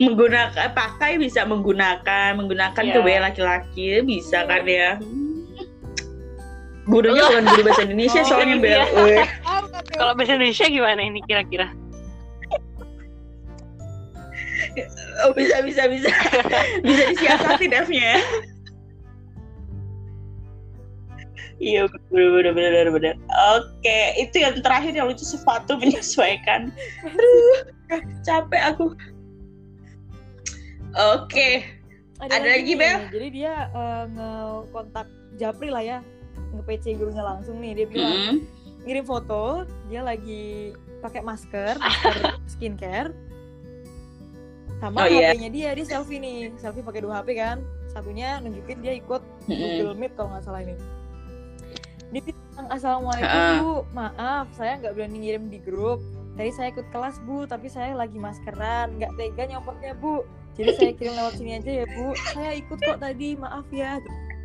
Speaker 2: menggunakan pakai bisa menggunakan menggunakan
Speaker 3: Iya.
Speaker 2: kebaya laki-laki bisa
Speaker 1: Iya.
Speaker 2: kan ya gurunya bukan guru bahasa Indonesia
Speaker 1: Oh,
Speaker 2: soalnya
Speaker 3: iya.
Speaker 2: bel?
Speaker 3: Kalau bahasa Indonesia gimana ini kira-kira?
Speaker 2: oh, bisa bisa bisa bisa disiasati devnya Iya benar benar benar benar. Oke, itu yang terakhir yang lucu sepatu menyesuaikan. Aduh, capek aku. Oke, Ada lagi,
Speaker 1: nih,
Speaker 2: Bel?
Speaker 1: jadi dia eh, nge-kontak Japri lah ya nge-PC gurunya langsung nih dia bilang
Speaker 2: Mm-mm.
Speaker 1: ngirim foto dia lagi pakai masker masker skincare sama
Speaker 2: Oh, iya.
Speaker 1: HP-nya dia dia selfie nih selfie pakai dua HP kan satunya nunjukin dia ikut
Speaker 2: Mm-mm.
Speaker 1: Google Meet kalau nggak salah ini bilang assalamualaikum
Speaker 2: Ha-ha.
Speaker 1: bu maaf saya nggak berani ngirim di grup tadi saya ikut kelas bu tapi saya lagi maskeran nggak tega nyopotnya bu jadi saya kirim lewat sini aja ya bu saya ikut kok tadi maaf ya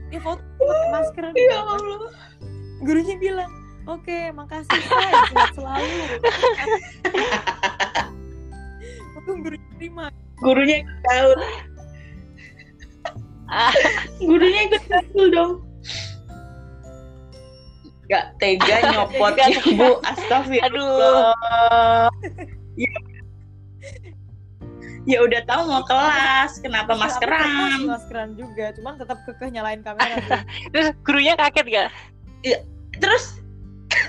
Speaker 1: dia foto pakai masker
Speaker 2: Ya Allah.
Speaker 1: gurunya bilang oke makasih saya sehat selalu untung gurunya terima
Speaker 2: Gurunya ikut tahu.
Speaker 3: Ah.
Speaker 2: Gurunya ikut tahu dong. Gak tega nyopotnya
Speaker 3: Gak tega.
Speaker 2: bu, astagfirullah.
Speaker 3: Aduh.
Speaker 2: Ya. Ya udah tahu mau kelas, kenapa maskeran?
Speaker 1: maskeran juga cuman tetap kekeh nyalain kamera.
Speaker 3: Terus gurunya kaget gak?
Speaker 2: Terus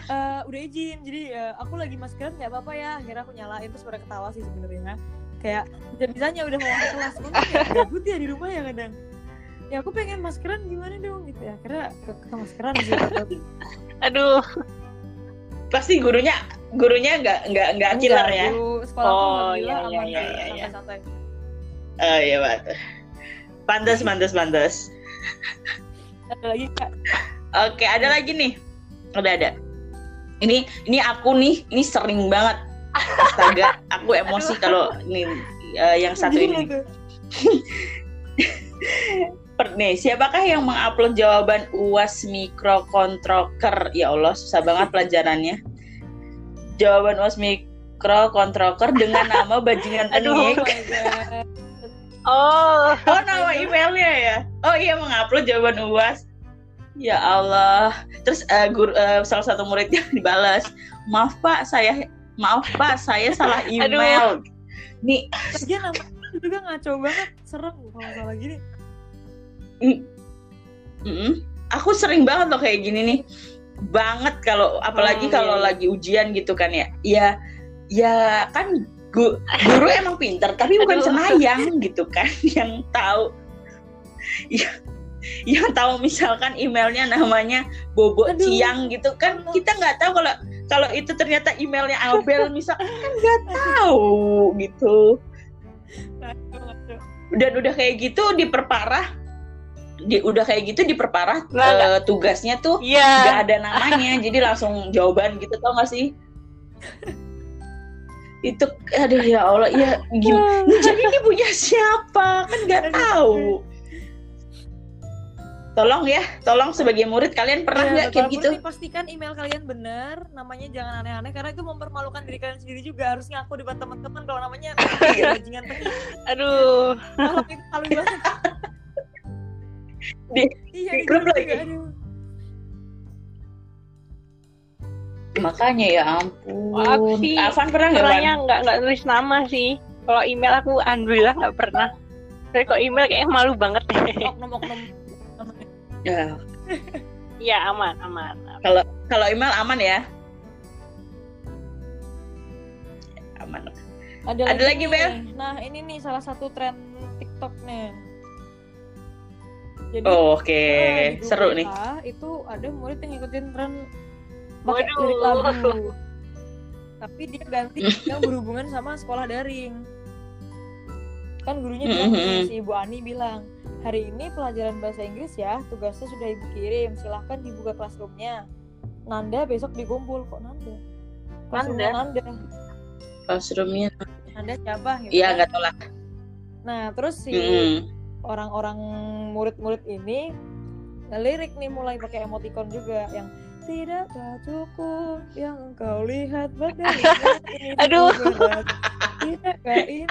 Speaker 1: Eh, udah izin jadi eh, aku lagi maskeran nggak apa-apa ya akhirnya aku nyalain terus pada ketawa sih sebenarnya kayak bisa bisanya udah mau masuk kelas cuman kayak gabut ya di rumah ya kadang ya aku pengen maskeran gimana dong gitu ya akhirnya ke, ke maskeran sih tetap.
Speaker 3: Aduh.
Speaker 2: pasti gurunya gurunya nggak nggak nggak killer ya?
Speaker 1: sekolah
Speaker 3: Oh,
Speaker 1: alhamdulillah
Speaker 3: iya,
Speaker 1: aman
Speaker 3: iya,
Speaker 1: sih,
Speaker 3: iya, iya.
Speaker 1: santai-santai
Speaker 2: Oh iya pak. Pantas pantas pantas.
Speaker 1: ada lagi kak
Speaker 2: Oke ada lagi nih. Udah ada. Ini ini aku nih ini sering banget. Astaga, aku emosi kalau ini eh, yang satu ini. Per- Nih, siapakah yang mengupload jawaban UAS mikrokontroker? Ya Allah, susah banget pelajarannya. Jawaban UAS mikrokontroker dengan nama bajingan
Speaker 3: Aduh.
Speaker 1: oh
Speaker 3: Oh.
Speaker 2: Oh, nama emailnya ya? Oh iya, mengupload jawaban UAS. Ya Allah. Terus eh, guru, eh, salah satu muridnya dibalas, "Maaf Pak, saya maaf Pak, saya salah email." Nih,
Speaker 1: Lagian nama juga ngaco banget serem kalau salah gini
Speaker 2: Mm-mm. Aku sering banget loh kayak gini nih. Banget kalau apalagi
Speaker 3: Oh,
Speaker 2: kalau
Speaker 3: iya, iya.
Speaker 2: lagi ujian gitu kan ya. Ya ya kan gu- guru emang pinter tapi bukan
Speaker 3: Aduh.
Speaker 2: senayang gitu kan yang tahu. Ya, yang tahu misalkan emailnya namanya Bobo
Speaker 1: Aduh.
Speaker 2: Ciang gitu kan kita nggak tahu kalau kalau itu ternyata emailnya Abel misalkan kan nggak tahu gitu dan udah kayak gitu diperparah di, udah kayak gitu diperparah
Speaker 3: nggak.
Speaker 2: eh, tugasnya tuh
Speaker 3: Iya.
Speaker 2: nggak ada namanya jadi langsung jawaban gitu tau gak sih itu aduh ya Allah ya gimana jadi ini punya siapa kan nggak tahu tolong ya tolong sebagai murid kalian pernah
Speaker 1: Iya,
Speaker 2: nggak kayak
Speaker 1: betul.
Speaker 2: gitu
Speaker 1: pastikan email kalian benar, namanya jangan aneh-aneh karena itu mempermalukan diri kalian sendiri juga. Harus ngaku depan teman-teman kalau namanya bajingan.
Speaker 3: Aduh.
Speaker 1: Kalau itu banget.
Speaker 2: Di-
Speaker 1: iya,
Speaker 2: di grup
Speaker 1: juga,
Speaker 2: lagi.
Speaker 1: aduh.
Speaker 2: Makanya ya ampun.
Speaker 3: Aku sih
Speaker 2: Afan pernah nggak?
Speaker 3: Pernahnya nggak nggak tulis nama sih. Kalau email aku alhamdulillah nggak pernah. Tapi kalau email kayaknya malu banget deh.
Speaker 1: oknum-oknum
Speaker 2: Ya,
Speaker 3: Iya aman aman.
Speaker 2: kalau email aman ya. Aman.
Speaker 1: ada,
Speaker 2: Ada lagi,
Speaker 1: nih.
Speaker 2: Bel?
Speaker 1: nah ini nih salah satu tren TikTok nih jadi
Speaker 2: Oh, Oke,
Speaker 1: ah, di grup
Speaker 2: seru nih.
Speaker 1: itu ada murid yang ngikutin tren pakai lirik lagu tapi dia ganti yang berhubungan sama sekolah daring kan gurunya bilang si Ibu Ani bilang hari ini pelajaran bahasa Inggris ya tugasnya sudah ibu kirim silahkan dibuka classroomnya Nanda besok dikumpul kok Nanda Classroomnya Nanda
Speaker 2: Classroomnya.
Speaker 1: Nanda siapa gitu
Speaker 2: Iya
Speaker 1: kan.
Speaker 2: nggak tahu lah.
Speaker 1: nah terus si
Speaker 2: Mm-mm.
Speaker 1: Orang-orang murid-murid ini ngelirik nih mulai pakai emoticon juga yang tidak cukup yang engkau lihat pada ini
Speaker 3: Aduh.
Speaker 1: tidakkah ini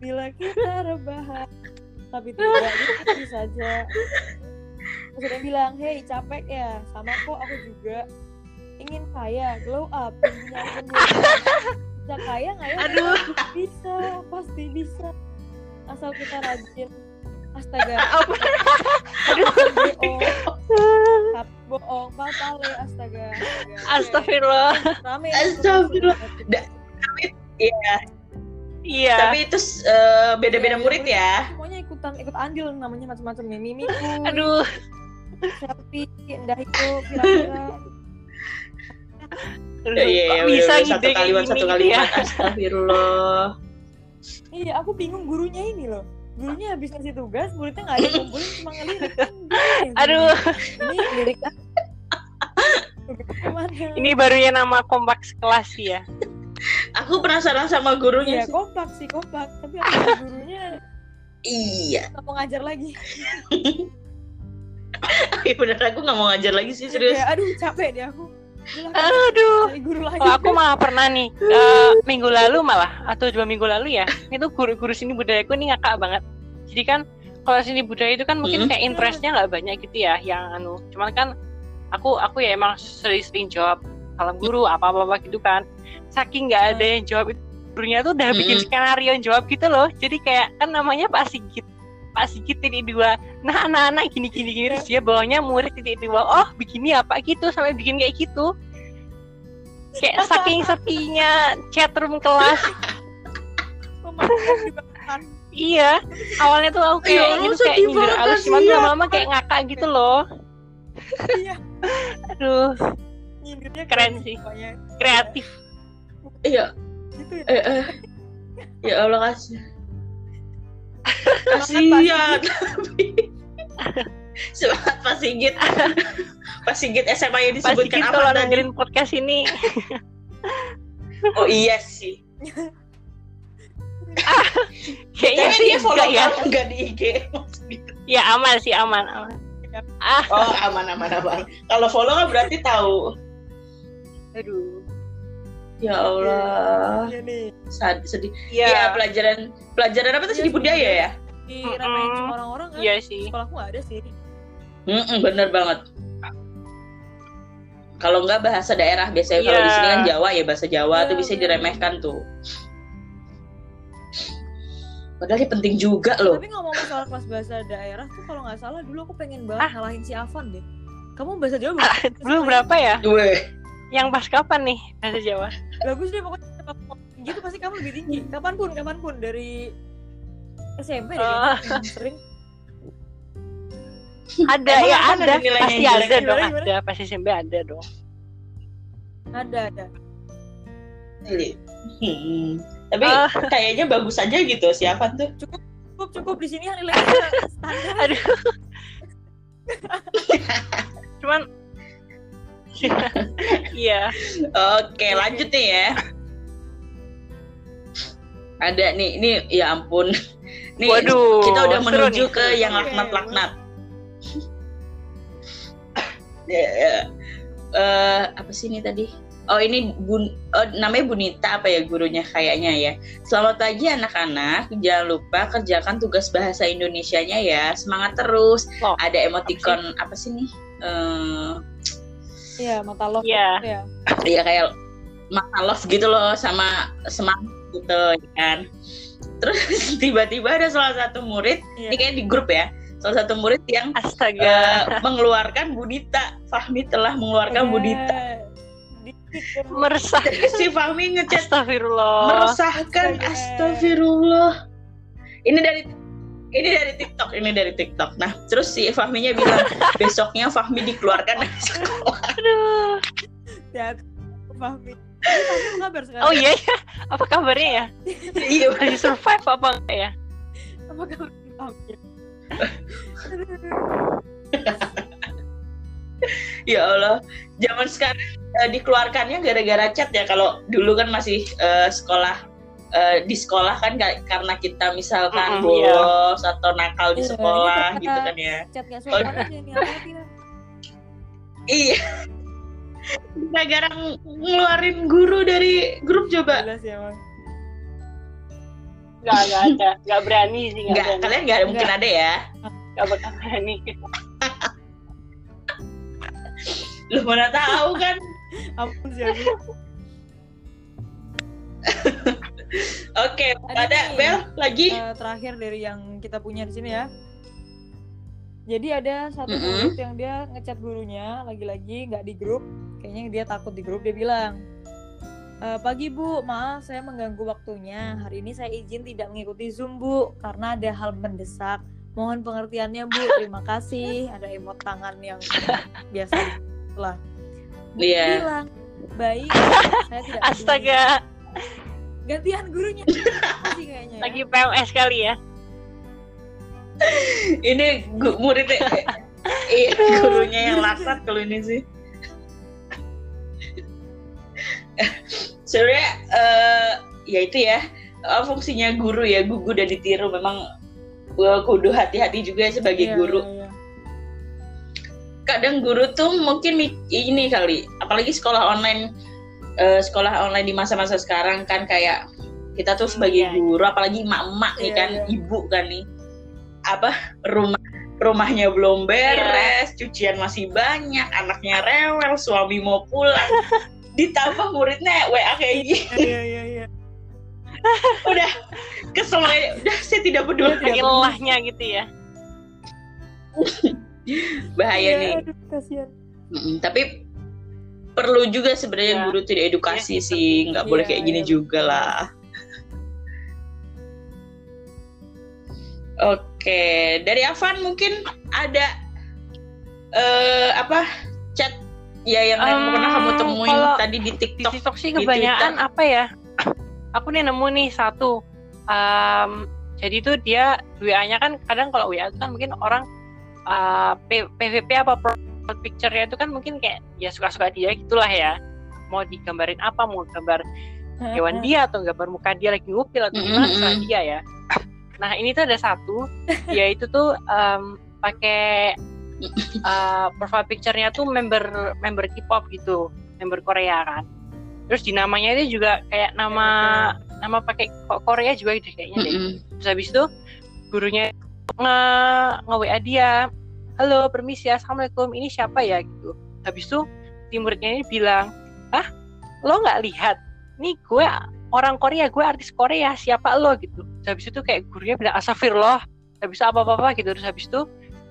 Speaker 1: bila kita rebahan. Tapi tidak diikuti saja. Yang bilang hei capek ya? Sama kok aku juga ingin kaya glow up punya bisa kaya nggak ya?
Speaker 3: Aduh.
Speaker 1: bisa pasti bisa. Asal kita rajin astaga
Speaker 3: Apa?
Speaker 1: bohong Kat- bohong patale astaga astaga
Speaker 3: Astagfirullah.
Speaker 1: rame
Speaker 2: Astagfirullah. Da- Iya,
Speaker 3: Iya.
Speaker 2: tapi itu eh, beda-beda
Speaker 1: Iya,
Speaker 2: murid ya.
Speaker 1: semuanya ikutan ikut andil namanya macam-macam nih mimiku
Speaker 3: Aduh.
Speaker 1: selfie indah itu kira-kira
Speaker 3: Aduh,
Speaker 2: Iya, iya, iya,
Speaker 3: bisa ide
Speaker 2: satu kalimat satu
Speaker 3: gitu
Speaker 2: kalimat.
Speaker 3: ya?
Speaker 2: Astagfirullah.
Speaker 1: iya aku bingung gurunya ini loh gurunya habis ngasih tugas muridnya nggak ada yang ngumpulin cuma ngelirik?
Speaker 3: Aduh,
Speaker 1: ini lirik
Speaker 3: ini barunya nama kompak kelas ya.
Speaker 2: Aku penasaran sama gurunya.
Speaker 1: Iya
Speaker 2: sih.
Speaker 1: kompak sih kompak tapi aku gurunya
Speaker 2: Iya.
Speaker 1: nggak mau ngajar lagi
Speaker 2: Iya bener aku nggak mau ngajar lagi sih serius.
Speaker 1: ya aduh capek deh aku
Speaker 3: Aduh.
Speaker 1: guru lagi.
Speaker 3: Oh, aku malah pernah nih eh, minggu lalu malah atau dua minggu lalu ya itu guru-guru sini budayaku ini ngakak banget. Jadi kan kalau sini budaya itu kan mungkin
Speaker 2: Mm.
Speaker 3: kayak interestnya nggak banyak gitu ya yang anu cuman kan aku aku ya emang sering-sering jawab salam guru apa apa, gitu kan. Saking nggak ada yang jawab itu gurunya tuh udah bikin
Speaker 2: Mm.
Speaker 3: skenario yang jawab gitu loh. Jadi kayak kan namanya Pak Sigit Pak Sigit titik dua nah anak-anak gini gini gini terus dia bawahnya murid titik dua oh begini apa gitu sampai bikin kayak gitu kayak saking sepinya chatroom kelas iya awalnya tuh aku
Speaker 2: Ya
Speaker 3: kayak gitu kayak
Speaker 2: sedih
Speaker 3: nyindir
Speaker 2: banget,
Speaker 3: halus cuman
Speaker 2: kasihan.
Speaker 3: lama-lama kayak ngakak gitu loh
Speaker 1: iya
Speaker 3: aduh
Speaker 1: nyindirnya
Speaker 3: Keren sih.
Speaker 1: pokoknya.
Speaker 3: kreatif
Speaker 2: Iya.
Speaker 1: gitu ya
Speaker 2: Eh, eh. Ya Allah kasih. Kasihan. Semangat Pak Sigit. Pak Sigit SMA yang
Speaker 3: Pak
Speaker 2: disebutkan
Speaker 3: Sigit
Speaker 2: apa
Speaker 3: kalau
Speaker 2: tadi?
Speaker 3: dengerin podcast ini
Speaker 2: Oh iya sih.
Speaker 3: kayaknya
Speaker 2: Kayaknya
Speaker 3: sih
Speaker 2: dia follow
Speaker 3: enggak ya
Speaker 2: kamu nggak di IG.
Speaker 3: Ya aman sih aman aman ah
Speaker 2: Oh aman aman aman. Kalau follow kan berarti tahu.
Speaker 3: aduh
Speaker 2: Ya Allah.
Speaker 1: Iya nih
Speaker 2: Sad- sedih. Iya
Speaker 3: ya
Speaker 2: pelajaran pelajaran apa tuh
Speaker 1: Iya,
Speaker 2: seni budaya ya?
Speaker 1: diremehin sama orang-orang kan
Speaker 3: iya sih
Speaker 1: sekolahku nggak ada sih
Speaker 2: Mm-mm, bener banget. Kalau nggak bahasa daerah biasanya kalau
Speaker 3: Iya.
Speaker 2: di sini kan Jawa ya bahasa Jawa
Speaker 1: Iya,
Speaker 2: tuh bisa
Speaker 1: bener.
Speaker 2: diremehkan tuh. Padahal ini penting juga loh.
Speaker 1: tapi ngomong soal kelas bahasa daerah tuh kalau nggak salah dulu aku pengen banget ngalahin si Avan deh kamu bahasa Jawa bagus
Speaker 3: dulu berapa ya
Speaker 2: Weh,
Speaker 3: yang pas kapan nih? Bahasa Jawa
Speaker 1: bagus deh pokoknya gitu pasti kamu lebih tinggi. Kapan pun kapan pun dari SMP deh.
Speaker 3: Oh.
Speaker 1: sering.
Speaker 3: Ada
Speaker 2: Emang
Speaker 3: ya ada.
Speaker 2: ada nilainya?
Speaker 3: Pasti ada dong
Speaker 1: Gimana,
Speaker 3: ada. Pasti SMP ada dong.
Speaker 1: Ada ada.
Speaker 2: Hmm. Tapi
Speaker 3: Ah.
Speaker 2: kayaknya bagus aja gitu siapa tuh?
Speaker 1: cukup cukup. Di sini yang nilainya standar.
Speaker 3: Aduh. Cuman iya
Speaker 2: Oke lanjut nih ya. Ada nih, ini ya ampun. Nih
Speaker 3: Waduh,
Speaker 2: kita udah menuju
Speaker 3: nih.
Speaker 2: ke yang laknat-laknat. Ya, ya. Eh, apa sih ini tadi? Oh ini bun, oh, namanya Bunita apa ya gurunya kayaknya ya. Selamat pagi anak-anak, jangan lupa kerjakan tugas bahasa Indonesianya ya. Semangat terus.
Speaker 3: Loh,
Speaker 2: Ada emoticon apa sih nih? Eh,
Speaker 1: Iya, mata love.
Speaker 3: Iya.
Speaker 1: Ya.
Speaker 2: Iya kayak mata love gitu loh sama semangat gitu ya kan. Terus tiba-tiba ada salah satu murid,
Speaker 1: Iya.
Speaker 2: ini kayak di grup ya, salah satu murid yang
Speaker 3: Astaga.
Speaker 2: eh, mengeluarkan Budita. Fahmi telah mengeluarkan
Speaker 1: Oke.
Speaker 2: Budita.
Speaker 1: Di-
Speaker 3: Meresah.
Speaker 2: Si Fahmi ngechat
Speaker 3: Astagfirullah.
Speaker 2: meresahkan astagfirullah. Ini dari ini dari TikTok, ini dari TikTok. Nah, terus si Fahminya bilang besoknya Fahmi dikeluarkan dari sekolah.
Speaker 3: Aduh.
Speaker 1: Ya, Fahmi. Fahmi apa kabar sekarang?
Speaker 3: Oh iya ya. Apa kabarnya ya?
Speaker 2: Iya,
Speaker 3: Masih survive apa enggak ya?
Speaker 1: Apa kabar Fahmi?
Speaker 2: ya Allah. Zaman sekarang eh, dikeluarkannya gara-gara chat ya. Kalau dulu kan masih eh, sekolah eh, di sekolah kan ka- karena kita misalkan
Speaker 3: iya.
Speaker 2: bolos atau nakal di
Speaker 1: Iya,
Speaker 2: sekolah gitu kan ya.
Speaker 1: Gak.
Speaker 2: Iya. Gara-gara ng- ngeluarin guru dari grup coba.
Speaker 1: Jelas ya, Bang.
Speaker 3: Enggak, enggak ada. Enggak berani sih, enggak
Speaker 2: Enggak,
Speaker 3: berani.
Speaker 2: kalian nggak mungkin ada ya.
Speaker 3: Enggak bakal berani.
Speaker 2: Lu mana tahu kan?
Speaker 1: Ampun sih aku.
Speaker 2: Oke,
Speaker 1: Ada
Speaker 2: ada
Speaker 1: nih.
Speaker 2: Bel lagi.
Speaker 1: Eh, terakhir dari yang kita punya di sini ya. Jadi ada satu
Speaker 2: Mm-mm.
Speaker 1: murid yang dia ngechat gurunya lagi-lagi nggak di grup, kayaknya dia takut di grup dia bilang, "Eh, pagi bu, maaf saya mengganggu waktunya. Hari ini saya izin tidak mengikuti zoom bu karena ada hal mendesak. Mohon pengertiannya bu. Terima kasih. Ada emot tangan yang biasa lah. Bu
Speaker 2: Iya.
Speaker 1: bilang, baik. Saya tidak peduli." Gantian gurunya. Masih kayaknya. ya.
Speaker 3: lagi PMS kali ya.
Speaker 2: Ini gu- muridnya iya gurunya yang laksat kalau ini sih. Sebenarnya eh, ya itu ya eh, fungsinya guru ya gugu dan ditiru memang eh, kudu hati-hati juga sebagai
Speaker 1: Iya,
Speaker 2: guru.
Speaker 1: iya, iya.
Speaker 2: Kadang guru tuh mungkin ini kali, apalagi sekolah online eh, sekolah online di masa-masa sekarang kan kayak kita tuh sebagai
Speaker 3: Iya.
Speaker 2: guru apalagi emak-emak nih
Speaker 1: Iya,
Speaker 2: kan
Speaker 1: iya.
Speaker 2: ibu kan nih apa rumah rumahnya belum beres cucian masih banyak anaknya rewel suami mau pulang ditambah muridnya WA kayak gini
Speaker 1: Iya, iya, iya.
Speaker 2: udah kesel udah saya tidak peduli
Speaker 3: Lagi lelahnya gitu ya.
Speaker 2: bahaya
Speaker 1: Iya,
Speaker 2: nih
Speaker 1: aduh, kasihan.
Speaker 2: Mm-mm, tapi perlu juga sebenarnya
Speaker 3: Iya.
Speaker 2: guru tuh diedukasi
Speaker 3: Iya.
Speaker 2: sih nggak boleh
Speaker 1: Iya,
Speaker 2: kayak gini
Speaker 1: iya,
Speaker 2: juga lah oke dari Avan mungkin ada eh apa chat ya yang
Speaker 3: Em,
Speaker 2: pernah kamu temuin
Speaker 3: kalau
Speaker 2: tadi di
Speaker 3: Di
Speaker 2: TikTok
Speaker 3: TikTok sih kebanyakan apa ya? Aku nih nemu nih satu. Em, jadi tuh dia WA-nya kan kadang kalau WA itu kan mungkin orang uh, P- PVP apa profile picture-nya itu kan mungkin kayak ya suka-suka dia gitulah ya. Mau digambarin apa, mau gambar hewan dia atau gambar muka dia lagi ngupil atau gimana
Speaker 2: Mm-mm.
Speaker 3: terserah dia ya. Nah ini tuh ada satu, yaitu tuh em, pakai uh, profile picture-nya tuh member member K-pop gitu, member Korea kan. Terus di namanya itu juga kayak nama nama pakai Ko- Korea juga gitu kayaknya deh.
Speaker 2: Mm-mm.
Speaker 3: Terus habis itu gurunya nge nge WA dia, halo permisi assalamualaikum ini siapa ya gitu. Habis itu si muridnya ini bilang, ah lo nggak lihat, nih gue orang Korea, gue artis Korea, siapa lo gitu. Terus habis itu kayak gurunya bilang astagfirullah, habis itu apa apa gitu. Terus habis itu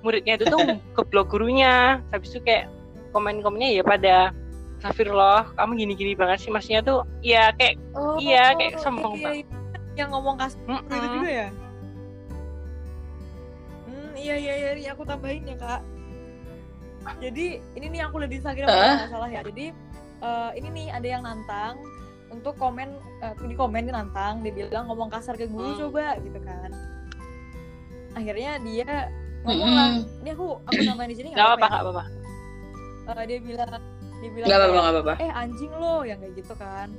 Speaker 3: muridnya itu tuh keblok gurunya. Terus habis itu kayak komen-komennya ya pada astagfirullah, kamu gini-gini banget sih maksudnya tuh ya kayak
Speaker 1: Oh,
Speaker 3: Iya, kayak sombong
Speaker 1: iya, iya. Yang ngomong kasar itu
Speaker 3: "Mm-mm."
Speaker 1: juga ya? Hmm, iya iya iya, ini aku tambahin ya kak. Jadi ini nih aku lihat di Instagram kalau nggak salah ya. Jadi eh, ini nih ada yang nantang untuk komen eh, di komen nantang, dia bilang ngomong kasar ke guru
Speaker 3: Hmm.
Speaker 1: coba gitu kan. Akhirnya dia ngomong lah,
Speaker 2: Mm-mm.
Speaker 1: ini aku aku tambahin di sini
Speaker 3: nggak apa-apa
Speaker 1: ya.
Speaker 3: nggak apa-apa.
Speaker 1: Eh, dia bilang dia bilang
Speaker 2: nggak apa-apa nggak apa-apa
Speaker 1: eh anjing lo yang kayak gitu kan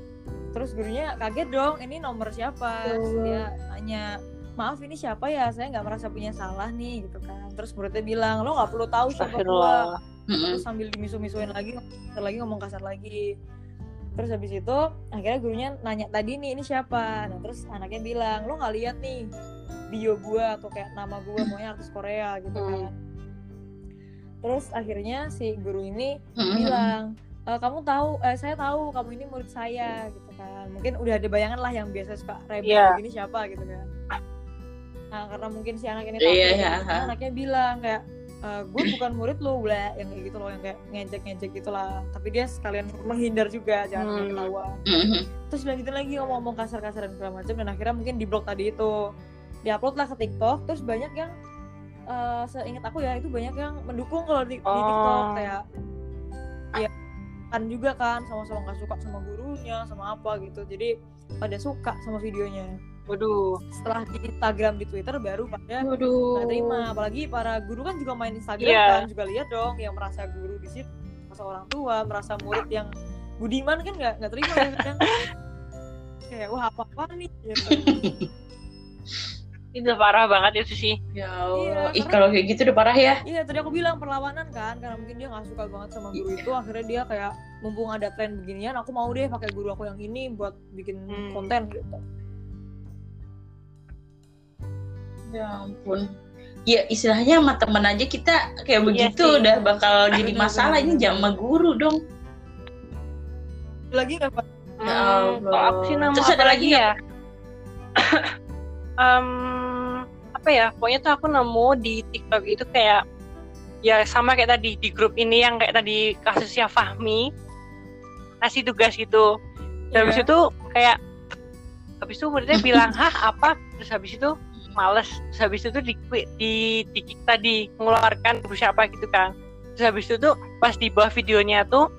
Speaker 1: terus gurunya kaget dong ini nomor siapa Terus dia nanya maaf ini siapa ya? Saya nggak merasa punya salah nih gitu kan. Terus muridnya bilang lo nggak perlu tahu siapa gua. Terus sambil dimisu-misuin lagi kasar lagi ngomong kasar lagi. Terus habis itu akhirnya gurunya nanya tadi nih ini siapa? Nah terus anaknya bilang lo nggak lihat nih bio gua atau kayak nama gua maunya artis Korea gitu
Speaker 3: Hmm.
Speaker 1: kan. Terus akhirnya si guru ini bilang "E, kamu tahu eh, saya tahu kamu ini murid saya gitu kan. Mungkin udah ada bayangan lah yang biasa suka rebel
Speaker 3: Iya.
Speaker 1: begini siapa gitu kan nah karena mungkin si anak ini tahu gitu,
Speaker 2: ha.
Speaker 1: anaknya bilang kayak "E, gue bukan murid lo bla yang kayak gitu loh yang kayak ngejek ngejek gitulah tapi dia sekalian menghindar juga jangan
Speaker 3: Hmm.
Speaker 1: ketawa
Speaker 2: Mm-mm.
Speaker 1: terus lanjutin lagi ngomong-ngomong kasar-kasar dan segala macam dan akhirnya mungkin di blog tadi itu diupload lah ke TikTok terus banyak yang eh, seingat aku ya itu banyak yang mendukung kalau di, di
Speaker 3: Oh.
Speaker 1: TikTok kayak ya kan juga kan sama-sama nggak suka sama gurunya sama apa gitu jadi pada suka sama videonya
Speaker 3: Waduh.
Speaker 1: setelah di Instagram di Twitter baru pada
Speaker 2: Waduh.
Speaker 1: nggak terima apalagi para guru kan juga main Instagram
Speaker 3: Iya.
Speaker 1: kan juga lihat dong yang merasa guru di situ merasa orang tua merasa murid yang budiman kan nggak nggak terima ya kadang kayak wah apa apa nih gitu.
Speaker 3: Itu parah banget itu sih.
Speaker 2: Ya
Speaker 1: Iya,
Speaker 2: Allah. Ih
Speaker 1: karena-
Speaker 2: kalau kayak gitu udah parah ya.
Speaker 1: iya tadi aku bilang perlawanan kan karena mungkin dia nggak suka banget sama guru itu akhirnya dia kayak mumpung ada tren beginian aku mau deh pakai guru aku yang ini buat bikin
Speaker 3: Hmm.
Speaker 1: konten gitu
Speaker 2: Ya ampun. Ya istilahnya sama temen aja kita kayak
Speaker 3: Iya
Speaker 2: begitu
Speaker 3: sih.
Speaker 2: udah bakal jadi
Speaker 1: Bener,
Speaker 2: masalah ini jangan sama guru dong.
Speaker 1: lagi nggak pak
Speaker 3: Hmm,
Speaker 2: Allah.
Speaker 3: kalau aku sih nemu
Speaker 2: Terus
Speaker 3: apa
Speaker 2: ada
Speaker 3: lagi ya? Em, apa ya? Pokoknya tuh aku nemu di TikTok itu kayak ya sama kayak tadi di grup ini yang kayak tadi kasusnya Fahmi ngasih tugas gitu. Dan habis
Speaker 1: Iya.
Speaker 3: itu kayak habis itu muridnya bilang hah apa? Terus habis itu males. Terus habis itu di di di tadi mengeluarkan guru siapa gitu kan. Terus habis itu tuh pas di bawah videonya tuh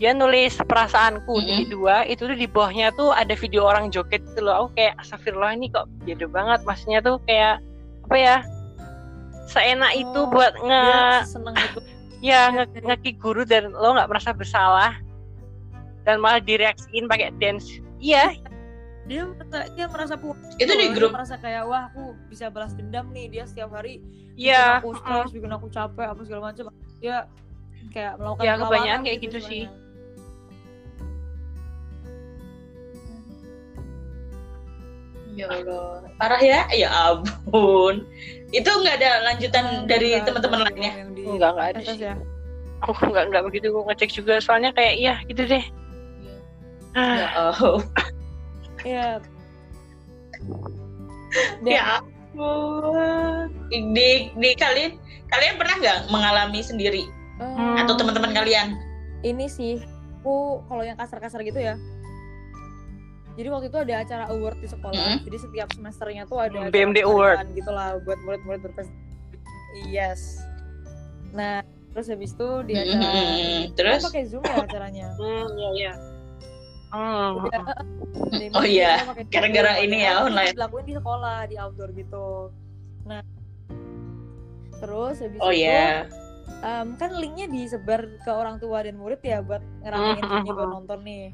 Speaker 3: dia nulis perasaanku di dua itu tuh di bawahnya tuh ada video orang joget gitu loh. Aku kayak astagfirullah ini kok beda banget. Maksudnya tuh kayak apa ya seenak itu
Speaker 1: Oh,
Speaker 3: buat nge
Speaker 1: dia seneng itu
Speaker 3: ya nge guru dan lo nggak merasa bersalah. Dan malah direaksiin pakai dance. Iya
Speaker 1: dia merasa dia merasa puas
Speaker 2: Itu
Speaker 1: gitu
Speaker 2: di.
Speaker 1: Dia
Speaker 2: grup.
Speaker 1: merasa kayak wah aku bisa balas dendam nih dia setiap hari bikin aku stres bikin aku capek apa segala macam dia kayak melakukan
Speaker 3: Ya, kebanyakan kayak gitu sih.
Speaker 1: sebenarnya.
Speaker 2: Ya Allah. Parah ya? Ya ampun. Itu nggak ada lanjutan
Speaker 1: Ah,
Speaker 2: dari teman-teman lainnya.
Speaker 1: di
Speaker 3: enggak enggak ada sih
Speaker 1: ya
Speaker 3: aku nggak nggak begitu gue ngecek juga soalnya kayak iya gitu deh
Speaker 2: Ya Allah.
Speaker 1: Iya Dan-
Speaker 2: Ya ampun. Di, di kalian kalian pernah nggak mengalami sendiri
Speaker 1: eh,
Speaker 2: atau teman-teman kalian?
Speaker 1: ini sih aku kalau yang kasar-kasar gitu ya jadi waktu itu ada acara award di sekolah
Speaker 2: Mm.
Speaker 1: jadi setiap semesternya tuh ada
Speaker 3: Hmm, BMD Award.
Speaker 1: gitu lah buat murid-murid berprestasi yes nah terus habis itu di
Speaker 2: Mm,
Speaker 1: acara
Speaker 2: mm, mm. Terus?
Speaker 1: pakai zoom ya acaranya
Speaker 3: hmm iya iya hmm.
Speaker 1: Udah, Demo
Speaker 2: Oh iya, gara-gara ini ya, online.
Speaker 1: dilakuin di sekolah di outdoor gitu nah terus habis
Speaker 2: Oh
Speaker 1: itu
Speaker 2: ya.
Speaker 1: em, kan linknya disebar ke orang tua dan murid ya buat ngeramein
Speaker 3: Mhm,
Speaker 1: videonya buat nonton nih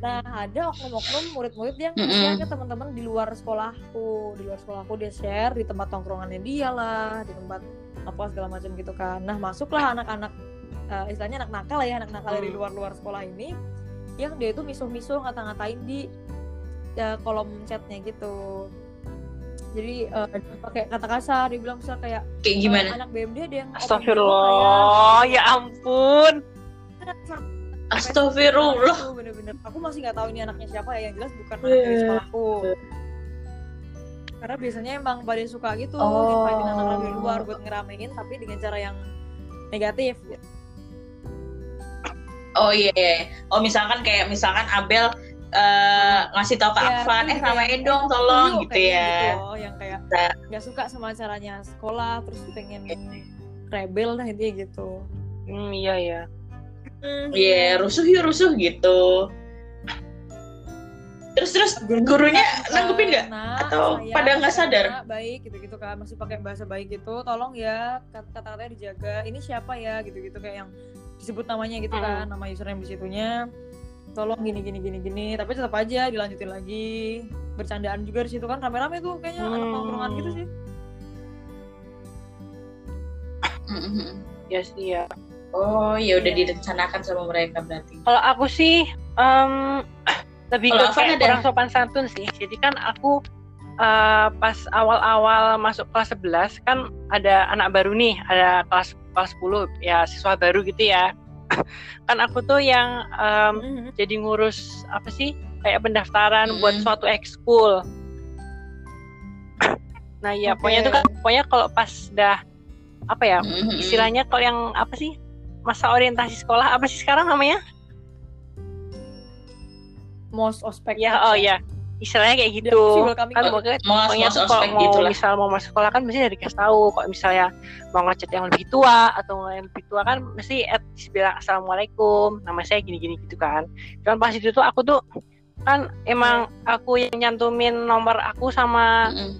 Speaker 1: nah ada oknum-oknum murid-murid yang
Speaker 2: Mhm.
Speaker 1: share ke teman-teman di luar sekolahku di luar sekolahku dia share di tempat tongkrongannya dia lah di tempat apa segala macam gitu kan nah masuklah anak-anak eh, istilahnya anak nakal ya anak nakal dari
Speaker 3: Hmm.
Speaker 1: luar-luar sekolah ini yang dia itu misuh-misuh ngata-ngatain di eh, kolom chatnya gitu jadi eh, dia pakai kata kasar dia bilang misal kayak
Speaker 2: Kayak
Speaker 1: eh,
Speaker 2: gimana?
Speaker 1: anak BMD ada yang
Speaker 3: Astagfirullah ya ampun
Speaker 2: Astagfirullah.
Speaker 1: Itu bener-bener. Aku masih nggak tahu ini anaknya siapa ya. Yang jelas bukan anak
Speaker 2: Eh.
Speaker 1: dari sekolahku. Karena biasanya emang pada suka gitu,
Speaker 2: Oh.
Speaker 1: invite anak-anak dari luar buat ngeramein, tapi dengan cara yang negatif.
Speaker 2: Oh iya. iya. Oh misalkan kayak misalkan Abel eh, ngasih tahu ke
Speaker 1: Ya,
Speaker 2: Afan, eh
Speaker 1: kayak,
Speaker 2: ramein
Speaker 1: eh,
Speaker 2: dong tolong
Speaker 1: Dulu
Speaker 2: gitu ya.
Speaker 1: Gitu loh, yang kayak
Speaker 2: Nah.
Speaker 1: nggak suka sama caranya sekolah, terus pengen rebel lah intinya gitu.
Speaker 3: hmm iya iya
Speaker 2: Iya, rusuh yuk rusuh gitu. Terus terus gurunya nanggepin nggak?
Speaker 1: Nah,
Speaker 2: Atau
Speaker 1: saya
Speaker 2: pada nggak sadar?
Speaker 1: kata-kata baik gitu-gitu kan masih pakai bahasa baik gitu tolong ya kat- kata-katanya dijaga ini siapa ya gitu-gitu kayak yang disebut namanya gitu
Speaker 3: Hmm.
Speaker 1: kan nama username di situnya tolong gini gini gini gini tapi tetap aja dilanjutin lagi bercandaan juga di situ kan rame-rame tuh kayaknya anak
Speaker 3: Hmm.
Speaker 1: tongkrongan gitu sih
Speaker 3: ya sih ya
Speaker 2: Oh ya udah
Speaker 1: Iya.
Speaker 2: direncanakan sama mereka berarti.
Speaker 3: Kalau aku sih em, lebih ke kayak
Speaker 2: ada?
Speaker 3: kurang sopan santun sih. Jadi kan aku eh, pas awal-awal masuk kelas 11 kan ada anak baru nih, ada kelas kelas 10 ya siswa baru gitu ya. kan aku tuh yang em,
Speaker 1: Mhm.
Speaker 3: jadi ngurus apa sih kayak pendaftaran buat
Speaker 2: Mm.
Speaker 3: suatu ekskul. Nah ya
Speaker 1: Oke.
Speaker 3: pokoknya tuh kan pokoknya kalau pas dah apa ya
Speaker 2: Mhm.
Speaker 3: istilahnya kalau yang apa sih masa orientasi sekolah apa sih sekarang namanya?
Speaker 1: most ospek
Speaker 3: Ya oh ya istilahnya kayak gitu. Kan pokoknya
Speaker 2: Mau
Speaker 3: tuh kalau mau
Speaker 2: gitu
Speaker 3: misal mau masuk sekolah kan mesti dari kasih tahu kalau misalnya mau ngechat yang lebih tua atau yang lebih tua kan mesti at bilang assalamualaikum nama saya gini-gini gitu kan cuman pas itu tuh aku tuh kan emang aku yang nyantumin nomor aku sama
Speaker 2: Mhm.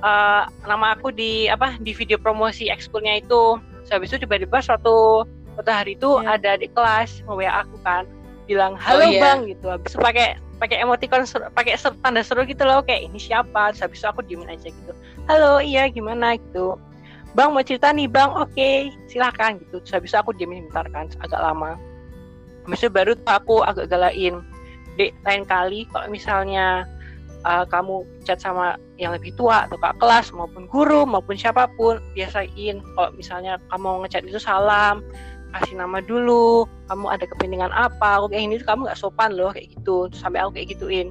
Speaker 3: eh, nama aku di apa di video promosi ekskulnya itu Terus habis itu tiba-tiba suatu suatu hari itu
Speaker 1: Iya.
Speaker 3: ada di kelas WA aku kan bilang halo
Speaker 2: iya.
Speaker 3: bang gitu habis itu pakai pakai emoticon pakai tanda seru gitu loh kayak ini siapa? Terus habis itu aku diemin aja gitu. Halo iya gimana? Gitu. Bang mau cerita nih bang. Oke silahkan gitu. Terus habis itu aku diemin bentar kan agak lama. Habis itu baru aku agak galain dek lain kali kalau misalnya uh, kamu chat sama yang lebih tua atau kak kelas maupun guru maupun siapa pun biasain kalau misalnya kamu ngechat itu salam kasih nama dulu kamu ada kepentingan apa? Aku kayak ini tuh kamu nggak sopan loh kayak gitu. Terus sampai aku kayak gituin.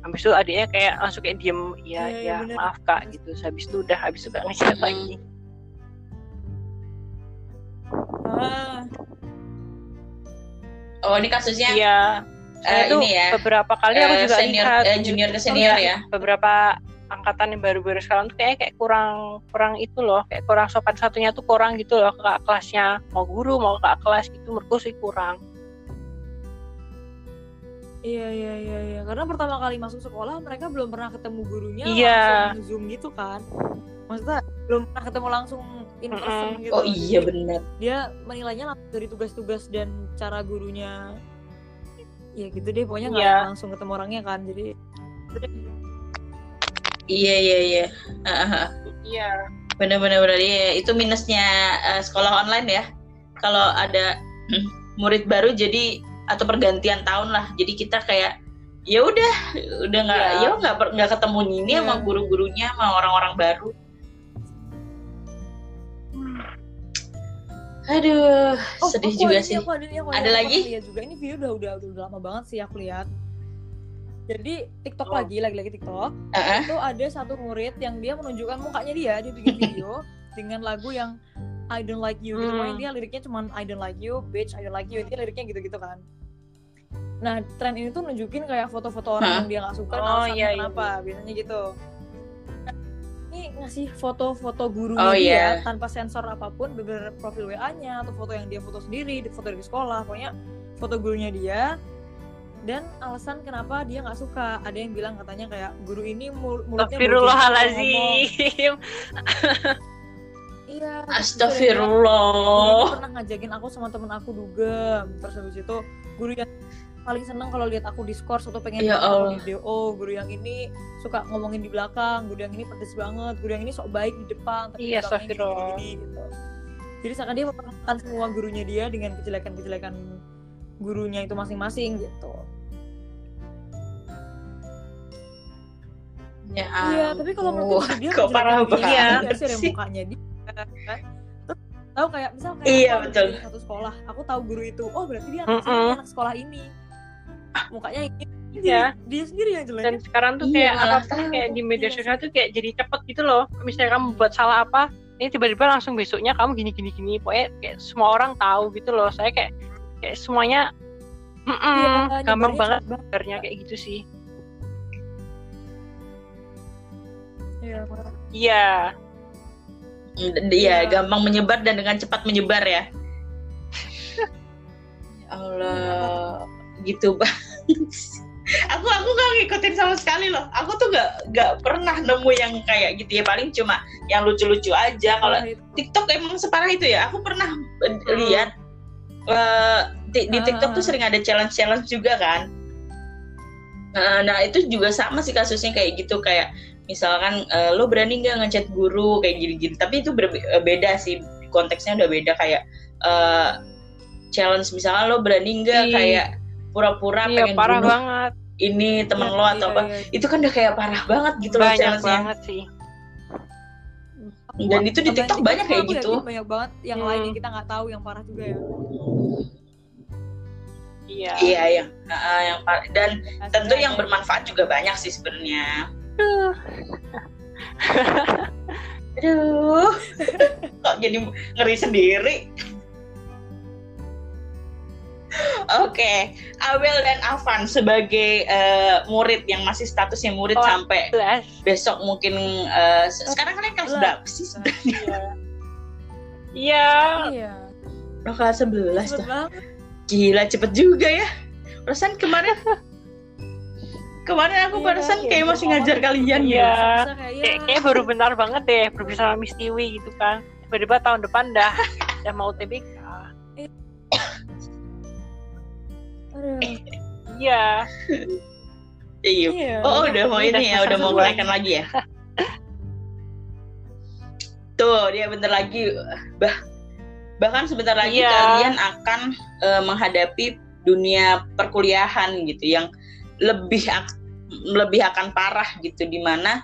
Speaker 3: Habis itu adiknya kayak langsung kayak diem
Speaker 1: Iya,
Speaker 3: ya
Speaker 1: iya,
Speaker 3: ya
Speaker 1: bener.
Speaker 3: maaf kak gitu. Terus habis itu udah habis itu gak ngechat
Speaker 2: Hmm.
Speaker 3: lagi.
Speaker 1: Ah,
Speaker 2: Oh ini kasusnya
Speaker 3: iya.
Speaker 2: Eh,
Speaker 3: itu
Speaker 2: ini ya
Speaker 3: beberapa kali aku
Speaker 2: eh,
Speaker 3: juga
Speaker 2: senior
Speaker 3: lihat.
Speaker 2: eh, junior ke senior ya.
Speaker 3: beberapa angkatan yang baru-baru sekarang tuh kayak kayak kurang kurang itu loh. Kayak kurang sopan satunya tuh kurang gitu loh. Ke kakak kelasnya mau guru mau kakak kelas gitu. Menurutku sih kurang.
Speaker 1: Iya iya iya iya. Karena pertama kali masuk sekolah mereka belum pernah ketemu gurunya
Speaker 3: Iya.
Speaker 1: langsung zoom gitu kan. Maksudnya belum pernah ketemu langsung in person
Speaker 3: Mm-mm.
Speaker 1: gitu.
Speaker 2: Oh iya benar.
Speaker 1: dia menilainya langsung dari tugas-tugas dan cara gurunya. Ya gitu deh pokoknya nggak
Speaker 3: Iya.
Speaker 1: langsung ketemu orangnya kan. Jadi
Speaker 2: Iya iya iya. Ah, ah, ah.
Speaker 3: iya
Speaker 2: iya. Itu minusnya eh, sekolah online ya. Kalau ada hmm, murid baru jadi atau pergantian tahun lah. Jadi kita kayak ya udah udah nggak
Speaker 3: Iya.
Speaker 2: ya nggak per- nggak ketemu ini
Speaker 1: Iya.
Speaker 2: sama guru-gurunya sama orang-orang baru. Aduh,
Speaker 1: oh
Speaker 2: sedih
Speaker 1: aku
Speaker 2: juga
Speaker 1: ada
Speaker 2: sih.
Speaker 1: aku ada, aku
Speaker 2: Ada
Speaker 1: aku
Speaker 2: lagi?
Speaker 1: juga ini video udah udah udah lama banget sih aku lihat jadi TikTok
Speaker 3: Oh.
Speaker 1: lagi lagi-lagi TikTok
Speaker 2: Ah, ah.
Speaker 1: itu ada satu murid yang dia menunjukkan mukanya dia dia bikin video dengan lagu yang I don't like you gitu
Speaker 3: Hmm.
Speaker 1: Dia liriknya cuman I don't like you bitch I don't like you dia liriknya gitu-gitu kan nah tren ini tuh nunjukin kayak foto-foto orang
Speaker 2: Hah?
Speaker 1: yang dia nggak suka
Speaker 3: Oh,
Speaker 1: alasannya
Speaker 3: iya, iya.
Speaker 1: kenapa biasanya gitu ini ngasih foto-foto gurunya
Speaker 2: Oh,
Speaker 1: dia
Speaker 2: iya.
Speaker 1: tanpa sensor apa pun bener profil WA-nya atau foto yang dia foto sendiri foto dari sekolah pokoknya foto gurunya dia dan alasan kenapa dia nggak suka ada yang bilang katanya kayak guru ini mul- mulutnya.
Speaker 3: Astagfirullahaladzim
Speaker 1: Iya. bilang, Guru
Speaker 2: Astagfirullah.
Speaker 1: pernah ngajakin aku sama temen aku dugem. Terus habis itu guru yang paling seneng kalau lihat aku diskors atau pengen
Speaker 2: Ya
Speaker 1: aku di DO. Guru yang ini suka ngomongin di belakang. Guru yang ini pedes banget. Guru yang ini sok baik di depan. Tapi
Speaker 3: Iya,
Speaker 1: belakangnya
Speaker 3: astagfirullah.
Speaker 1: gini-gini, gitu. Jadi seakan dia memperlakukan semua gurunya dia dengan kejelekan-kejelekan gurunya itu masing-masing gitu.
Speaker 2: Ya
Speaker 1: Iya, tapi kalau menurut
Speaker 2: ampun.
Speaker 1: dia
Speaker 2: kok parah banget
Speaker 3: Iya.
Speaker 1: dia sih
Speaker 2: sih.
Speaker 1: mukanya dia kan. Terus tahu kayak misal kayak
Speaker 2: Iya,
Speaker 1: aku
Speaker 2: betul.
Speaker 1: satu sekolah, aku tahu guru itu. Oh, berarti dia anak,
Speaker 3: Mm-mm.
Speaker 1: anak sekolah ini. Mukanya ini.
Speaker 3: Iya.
Speaker 1: Dia sendiri yang jelek.
Speaker 3: dan sekarang tuh
Speaker 2: Iya,
Speaker 3: kayak
Speaker 2: malah
Speaker 3: apa
Speaker 2: pun
Speaker 3: kayak di media
Speaker 1: Iya.
Speaker 3: sosial tuh kayak jadi cepet gitu loh misalnya kamu buat salah apa ini tiba-tiba langsung besoknya kamu gini gini gini pokoknya kayak semua orang tahu gitu loh saya kayak kayak semuanya mm
Speaker 1: Iya,
Speaker 3: gampang
Speaker 1: nyebarnya
Speaker 3: banget
Speaker 1: cepet banget.
Speaker 3: sebenarnya kayak gitu sih
Speaker 1: Iya,
Speaker 3: iya
Speaker 2: Iya,
Speaker 1: Iya.
Speaker 2: gampang menyebar dan dengan cepat menyebar ya. Ya Allah, gitu banget. aku aku gak ngikutin sama sekali loh. Aku tuh gak gak pernah nemu yang kayak gitu ya. Paling cuma yang lucu-lucu aja. Kalau
Speaker 1: itu.
Speaker 2: TikTok emang separah itu ya. Aku pernah
Speaker 3: Hmm.
Speaker 2: lihat eh, di, di TikTok tuh
Speaker 1: ah.
Speaker 2: sering ada challenge-challenge juga kan. Nah, nah, itu juga sama sih kasusnya kayak gitu kayak misalkan eh, lo berani nggak ngechat guru kayak gini-gini. Tapi itu eh, beda sih konteksnya udah beda kayak eh, challenge. Misalkan lo berani nggak kayak pura-pura
Speaker 3: iya
Speaker 2: pengen
Speaker 3: parah
Speaker 2: bunuh
Speaker 3: banget.
Speaker 2: ini temen
Speaker 1: Iya,
Speaker 2: lo atau
Speaker 1: iya,
Speaker 2: apa
Speaker 1: iya.
Speaker 2: itu kan udah kayak parah banget gitu loh
Speaker 3: banyak
Speaker 2: challenge-nya.
Speaker 3: banget sih.
Speaker 2: Dan itu di TikTok banyak kayak gitu.
Speaker 1: banyak banget yang
Speaker 3: Hmm.
Speaker 1: lain yang kita nggak tahu yang parah juga ya.
Speaker 3: Iya.
Speaker 2: Iya yang ah, yang par- dan tentu yang
Speaker 1: ada.
Speaker 2: bermanfaat juga banyak sih sebenarnya
Speaker 3: Aduh.
Speaker 2: aduh kok jadi ngeri sendiri Oke, Abel dan Avan sebagai eh, murid yang masih statusnya murid
Speaker 3: Oh,
Speaker 2: sampai
Speaker 3: Belas.
Speaker 2: besok mungkin se- sekarang kalian kelas berapa sih sebenarnya?
Speaker 3: Iya.
Speaker 1: iya
Speaker 2: Oh, kelas 11
Speaker 1: Cepet
Speaker 2: tuh.
Speaker 1: banget.
Speaker 2: Gila cepet juga ya. Perasaan kemarin kemarin aku
Speaker 1: Iya,
Speaker 2: perasaan
Speaker 1: iya,
Speaker 2: kayak
Speaker 1: iya.
Speaker 2: masih ngajar kalian
Speaker 3: Iya.
Speaker 2: ya.
Speaker 1: Bisa kayak ya
Speaker 3: baru benar banget deh berbicara sama Miss Tiwi gitu kan. Tiba-tiba tahun depan dah udah mau TBK. Iya.
Speaker 2: Iya.
Speaker 1: Iya.
Speaker 2: Oh, udah mau
Speaker 3: Ini
Speaker 2: ya,
Speaker 3: udah
Speaker 2: mau kenaikan lagi ya. Tuh, dia bentar lagi bah bahkan sebentar lagi
Speaker 3: Iya.
Speaker 2: kalian akan eh, menghadapi dunia perkuliahan gitu yang lebih ak- lebih akan parah gitu di mana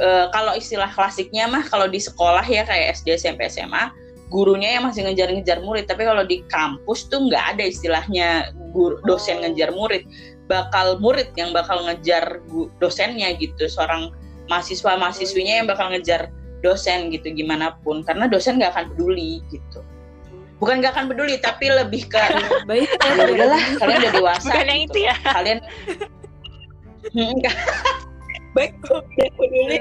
Speaker 2: eh, kalau istilah klasiknya mah kalau di sekolah ya kayak SD, SMP, SMA gurunya yang masih ngejar-ngejar murid. Tapi kalau di kampus tuh nggak ada istilahnya guru dosen
Speaker 3: Oh.
Speaker 2: ngejar murid. Bakal murid yang bakal ngejar dosennya gitu. Seorang mahasiswa mahasiswinya yang bakal ngejar dosen gitu gimana pun. Karena dosen nggak akan peduli gitu bukan nggak akan peduli tapi lebih ke
Speaker 1: baik
Speaker 2: ya udahlah kalian udah dewasa
Speaker 3: Bukan yang
Speaker 2: gitu.
Speaker 3: itu ya.
Speaker 2: kalian Hmm, baik kok udah peduli.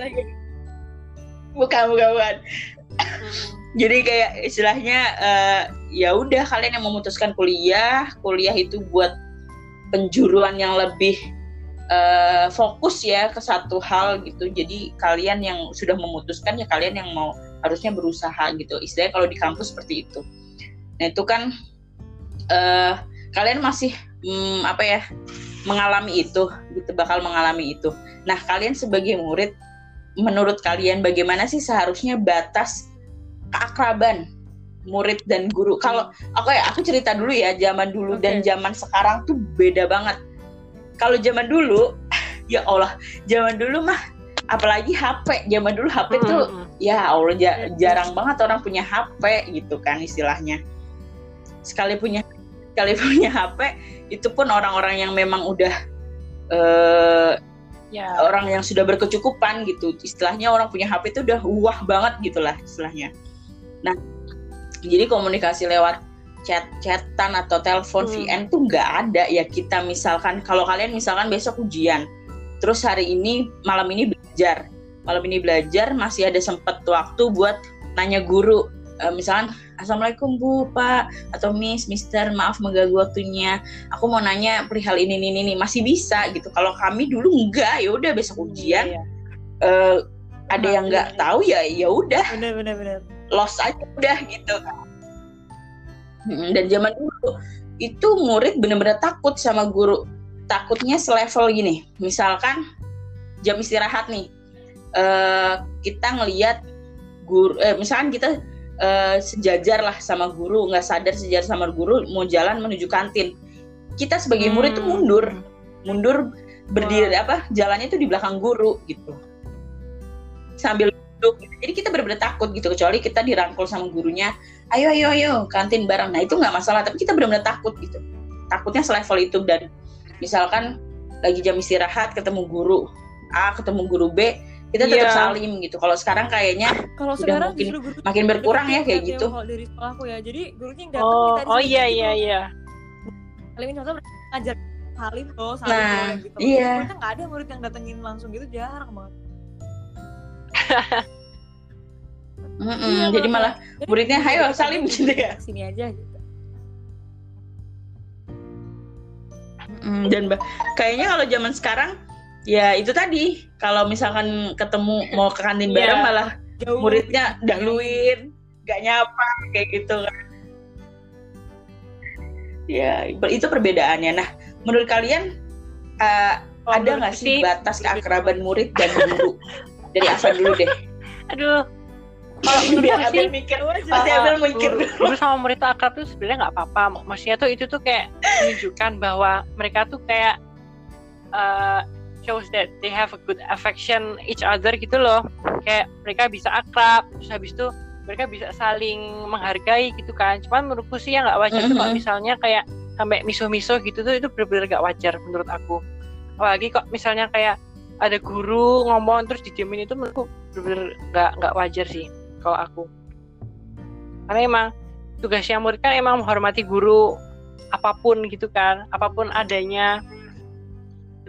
Speaker 2: Bukan bukan bukan. Jadi kayak istilahnya eh, ya udah kalian yang memutuskan kuliah kuliah itu buat penjuruan yang lebih eh, fokus ya ke satu hal gitu. Jadi kalian yang sudah memutuskan ya kalian yang mau harusnya berusaha gitu. Istilahnya kalau di kampus seperti itu nah itu kan eh, kalian masih hmm, apa ya mengalami itu gitu bakal mengalami itu nah kalian sebagai murid menurut kalian bagaimana sih seharusnya batas keakraban murid dan guru kalau oke aku cerita dulu ya zaman dulu dan
Speaker 1: Oke.
Speaker 2: zaman sekarang tuh beda banget kalau zaman dulu ya Allah zaman dulu mah apalagi HP zaman dulu HP tuh
Speaker 3: Mm-mm.
Speaker 2: ya Allah ja-
Speaker 1: Iya.
Speaker 2: jarang banget orang punya HP gitu kan istilahnya sekali punya sekali punya HP itu pun orang-orang yang memang udah eh,
Speaker 3: Ya.
Speaker 2: orang yang sudah berkecukupan gitu. Istilahnya orang punya HP itu udah wah banget gitulah istilahnya. Nah jadi komunikasi lewat chat chatan atau telepon
Speaker 3: Hmm.
Speaker 2: VN tuh nggak ada. Ya kita misalkan kalau kalian misalkan besok ujian terus hari ini malam ini belajar. Malam ini belajar masih ada sempet waktu buat nanya guru. Eh, misalkan assalamualaikum bu pak atau miss mister maaf mengganggu waktunya. Aku mau nanya perihal ini ini ini masih bisa gitu. Kalau kami dulu enggak ya udah besok ujian.
Speaker 3: Iya.
Speaker 2: eh, ada yang nggak tahu ya ya udah.
Speaker 1: Bener bener bener
Speaker 2: lost aja udah gitu. Dan zaman dulu itu murid bener-bener takut sama guru. Takutnya selevel gini misalkan jam istirahat nih. Eh, kita ngelihat guru eh, misalkan kita eh, sejajar lah sama guru nggak sadar sejajar sama guru mau jalan menuju kantin. Kita sebagai murid tuh
Speaker 3: Hmm.
Speaker 2: mundur mundur berdiri apa jalannya tuh di belakang guru gitu. Sambil duduk jadi kita benar-benar takut gitu kecuali kita dirangkul sama gurunya ayo ayo ayo kantin bareng. Nah itu nggak masalah tapi kita benar-benar takut gitu. Takutnya selevel itu dan misalkan lagi jam istirahat ketemu guru A ketemu guru B kita tetap
Speaker 3: Iya.
Speaker 2: salim gitu kalau sekarang kayaknya
Speaker 1: kalau
Speaker 2: Udah
Speaker 1: sekarang
Speaker 2: mungkin
Speaker 1: justru guru
Speaker 2: makin berkurang ya kayak gitu
Speaker 1: kalau dari sekolahku ya jadi gurunya yang datang
Speaker 3: Oh,
Speaker 1: kita
Speaker 3: oh iya
Speaker 1: gitu.
Speaker 3: iya iya.
Speaker 1: Salimin contoh ngajar salim loh salim
Speaker 2: Nah,
Speaker 1: loh, gitu
Speaker 2: iya.
Speaker 1: Ternyata nggak ada murid yang datengin langsung gitu jarang banget
Speaker 2: Mm-mm,
Speaker 1: Iya,
Speaker 2: jadi
Speaker 1: kalau
Speaker 2: malah
Speaker 1: "Jadi
Speaker 2: muridnya, "Hayo, salim," gitu ya.
Speaker 1: sini aja gitu
Speaker 2: mm, dan bah- kayaknya kalau zaman sekarang ya itu tadi. Kalau misalkan ketemu mau ke kantin bareng malah
Speaker 1: jauh.
Speaker 2: muridnya dahuluin gak nyapa kayak gitu kan. Ya itu perbedaannya. Nah menurut kalian uh,
Speaker 3: Oh,
Speaker 2: ada nggak sih batas keakraban murid dan guru? Dari Afan dulu deh.
Speaker 3: Aduh. Kalau menurutku
Speaker 2: biar
Speaker 3: sih?
Speaker 2: mikir
Speaker 1: aja.
Speaker 2: pasti Abel mikir
Speaker 3: guru,
Speaker 2: dulu.
Speaker 3: guru sama murid tuh akrab tuh sebenarnya nggak apa-apa. Maksudnya tuh itu tuh kayak menunjukkan bahwa mereka tuh kayak uh, shows that they have a good affection each other gitu loh. Kayak mereka bisa akrab terus habis itu mereka bisa saling menghargai gitu kan. Cuman menurutku sih yang nggak wajar mm -hmm. tuh kalau misalnya kayak sampai miso-miso gitu tuh itu benar-benar gak wajar menurut aku. Apalagi kok misalnya kayak ada guru ngomong terus dijamin itu menurutku benar-benar nggak nggak wajar sih kalau aku. Karena emang tugasnya murid kan emang menghormati guru apa pun gitu kan apa pun adanya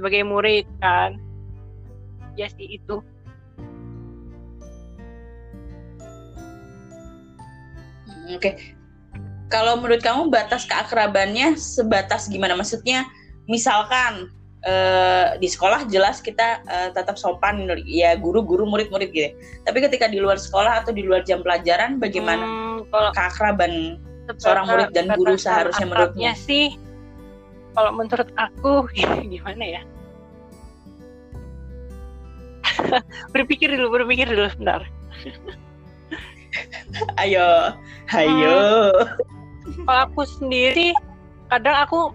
Speaker 3: sebagai murid kan ya sih itu
Speaker 2: hmm, oke okay kalau menurut kamu batas keakrabannya sebatas gimana? Maksudnya misalkan uh, di sekolah jelas kita uh, tetap sopan ya guru-guru murid-murid gitu. Tapi ketika di luar sekolah atau di luar jam pelajaran bagaimana hmm, kalau keakraban seorang murid dan guru seharusnya menurutnya?
Speaker 3: sih kalau menurut aku gimana ya? berpikir dulu, berpikir dulu sebentar.
Speaker 2: ayo, ayo. Hmm
Speaker 3: kalau aku sendiri kadang aku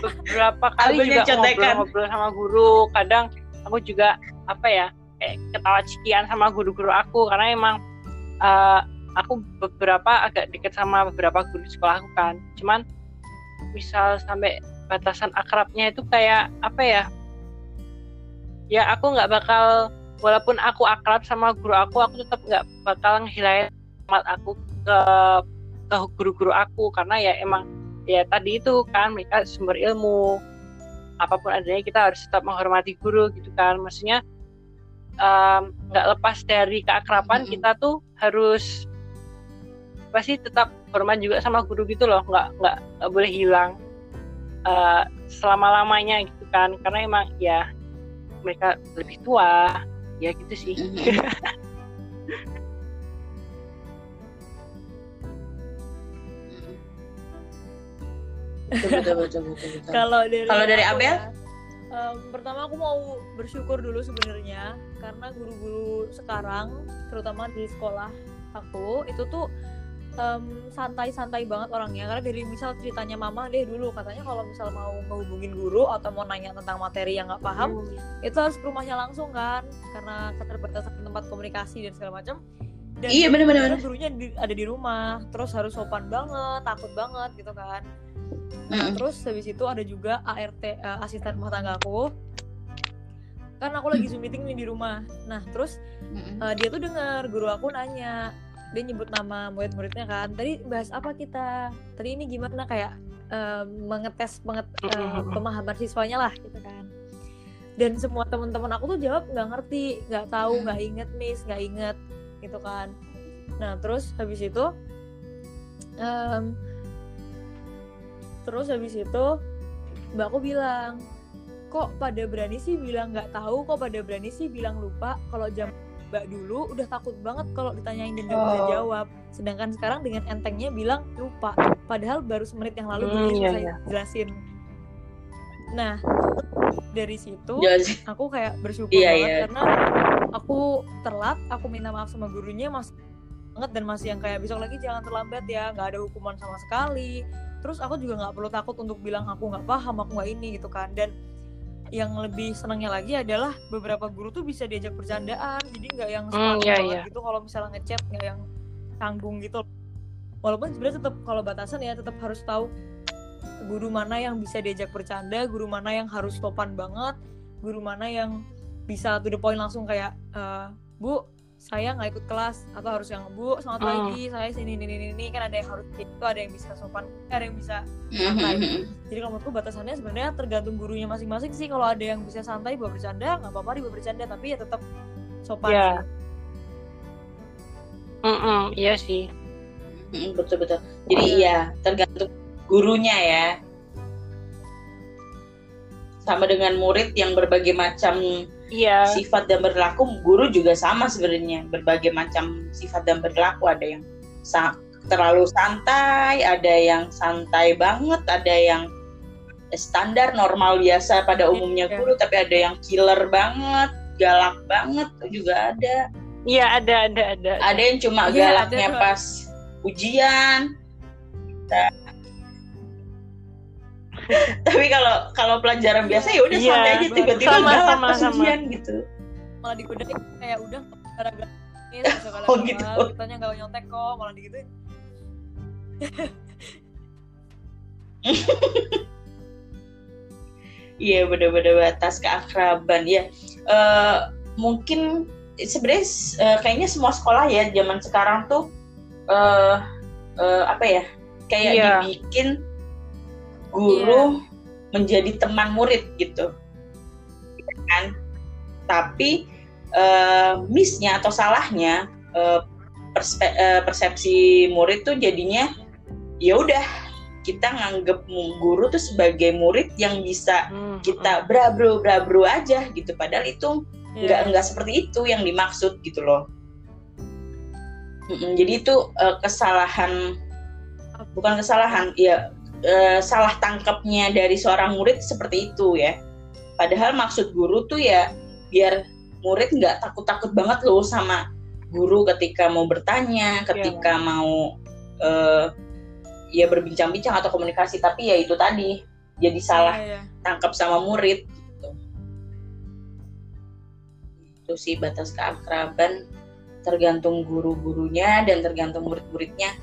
Speaker 3: beberapa kali juga ngobrol-ngobrol sama guru kadang aku juga apa ya kayak ketawa cikian sama guru-guru aku karena emang uh, aku beberapa agak deket sama beberapa guru di sekolah aku kan cuman misal sampai batasan akrabnya itu kayak apa ya? Ya aku nggak bakal walaupun aku akrab sama guru aku aku tetap nggak bakal ngehilangin aku ke ke guru-guru aku. Karena ya emang ya tadi itu kan mereka sumber ilmu. Apa pun adanya kita harus tetap menghormati guru gitu kan. Maksudnya nggak um, lepas dari keakraban mm-hmm. kita tuh harus pasti tetap hormat juga sama guru gitu loh. Nggak nggak boleh hilang uh, selama lamanya gitu kan. Karena emang ya mereka lebih tua. Ya gitu sih. Mm-hmm.
Speaker 1: Kalau dari
Speaker 2: Kalau dari Abel?
Speaker 1: um, pertama aku mau bersyukur dulu sebenarnya. Karena guru-guru sekarang terutama di sekolah aku itu tuh santai-santai um, banget orangnya karena dari misal ceritanya mama deh dulu katanya kalau misal mau ngehubungin guru atau mau nanya tentang materi yang nggak paham hmm. itu harus ke rumahnya langsung kan karena keterbatasan tempat komunikasi dan segala macam dan
Speaker 2: iya benar-benar
Speaker 1: gurunya di, ada di rumah terus harus sopan banget takut banget gitu kan Nah, mm. terus habis itu ada juga ART uh, eh, asisten rumah tangga aku. Kan aku lagi Zoom meeting nih di rumah. Nah, terus uh, dia tuh dengar guru aku nanya, dia nyebut nama murid-muridnya kan. Tadi bahas apa kita? Tadi ini gimana kayak uh, mengetes banget uh, pemahaman siswanya lah gitu kan. Dan semua teman-teman aku tuh jawab nggak ngerti, nggak tahu, nggak inget miss, nggak inget gitu kan. Nah, terus habis itu um, terus habis itu mbakku bilang kok pada berani sih bilang nggak tahu kok pada berani sih bilang lupa kalau jam mbak dulu udah takut banget kalau ditanyain dan oh. bisa jawab sedangkan sekarang dengan entengnya bilang lupa padahal baru semenit yang lalu hmm, iya, saya iya. jelasin nah dari situ ya, aku kayak bersyukur iya, banget iya. karena aku telat aku minta maaf sama gurunya mas banget dan masih yang kayak besok lagi jangan terlambat ya nggak ada hukuman sama sekali terus aku juga nggak perlu takut untuk bilang aku nggak paham aku nggak ini gitu kan dan yang lebih senangnya lagi adalah beberapa guru tuh bisa diajak bercandaan jadi nggak yang mm, yeah, yeah. gitu kalau misalnya ngechat nggak yang tanggung gitu walaupun sebenarnya tetap kalau batasan ya tetap harus tahu guru mana yang bisa diajak bercanda guru mana yang harus sopan banget guru mana yang bisa to the point langsung kayak e, bu saya nggak ikut kelas atau harus yang bu selamat hmm. pagi saya sini ini ini ini kan ada yang harus itu ada yang bisa sopan ada yang bisa santai hmm. jadi kalau menurutku batasannya sebenarnya tergantung gurunya masing-masing sih kalau ada yang bisa santai buat bercanda nggak apa-apa dia bercanda tapi ya tetap sopan
Speaker 3: yeah. Mm -mm, iya sih
Speaker 2: betul betul jadi yeah. iya tergantung gurunya ya sama dengan murid yang berbagai macam
Speaker 3: iya.
Speaker 2: sifat dan berlaku guru juga sama sebenarnya. Berbagai macam sifat dan berlaku. Ada yang sa terlalu santai ada yang santai banget ada yang standar normal biasa pada umumnya iya. guru tapi ada yang killer banget galak banget juga ada.
Speaker 3: Iya ada ada ada
Speaker 2: ada. Yang cuma ya, galaknya ada, pas ujian tapi kalau kalau pelajaran biasa ya udah
Speaker 3: Iya,
Speaker 2: santai aja tiba-tiba
Speaker 3: sama,
Speaker 2: galak
Speaker 3: sama,
Speaker 2: pas
Speaker 3: sama.
Speaker 2: ujian gitu
Speaker 1: malah digodain kayak udah gara-gara ini
Speaker 2: Oh, gitu.
Speaker 1: kitanya nggak nyontek kok malah digituin
Speaker 2: Iya bener-bener batas keakraban ya. Eh, mungkin sebenarnya eh, kayaknya semua sekolah ya zaman sekarang tuh eh eh, apa ya kayak
Speaker 3: Iya.
Speaker 2: dibikin guru menjadi teman murid gitu, Ya kan? Tapi eh, missnya atau salahnya eh, perspe- eh, persepsi murid tuh jadinya ya udah kita nganggep guru tuh sebagai murid yang bisa
Speaker 3: Hmm,
Speaker 2: kita brabro brabro aja gitu. Padahal itu
Speaker 1: Iya.
Speaker 2: nggak nggak seperti itu yang dimaksud gitu loh. Jadi itu eh, kesalahan bukan kesalahan ya eh, salah tangkapnya dari seorang murid seperti itu ya padahal maksud guru tuh ya biar murid nggak takut-takut banget loh sama guru ketika mau bertanya ketika mau eh, ya berbincang-bincang atau komunikasi tapi ya itu tadi jadi salah
Speaker 1: Iya, iya.
Speaker 2: tangkap sama murid gitu. itu sih batas keakraban tergantung guru-gurunya dan tergantung murid-muridnya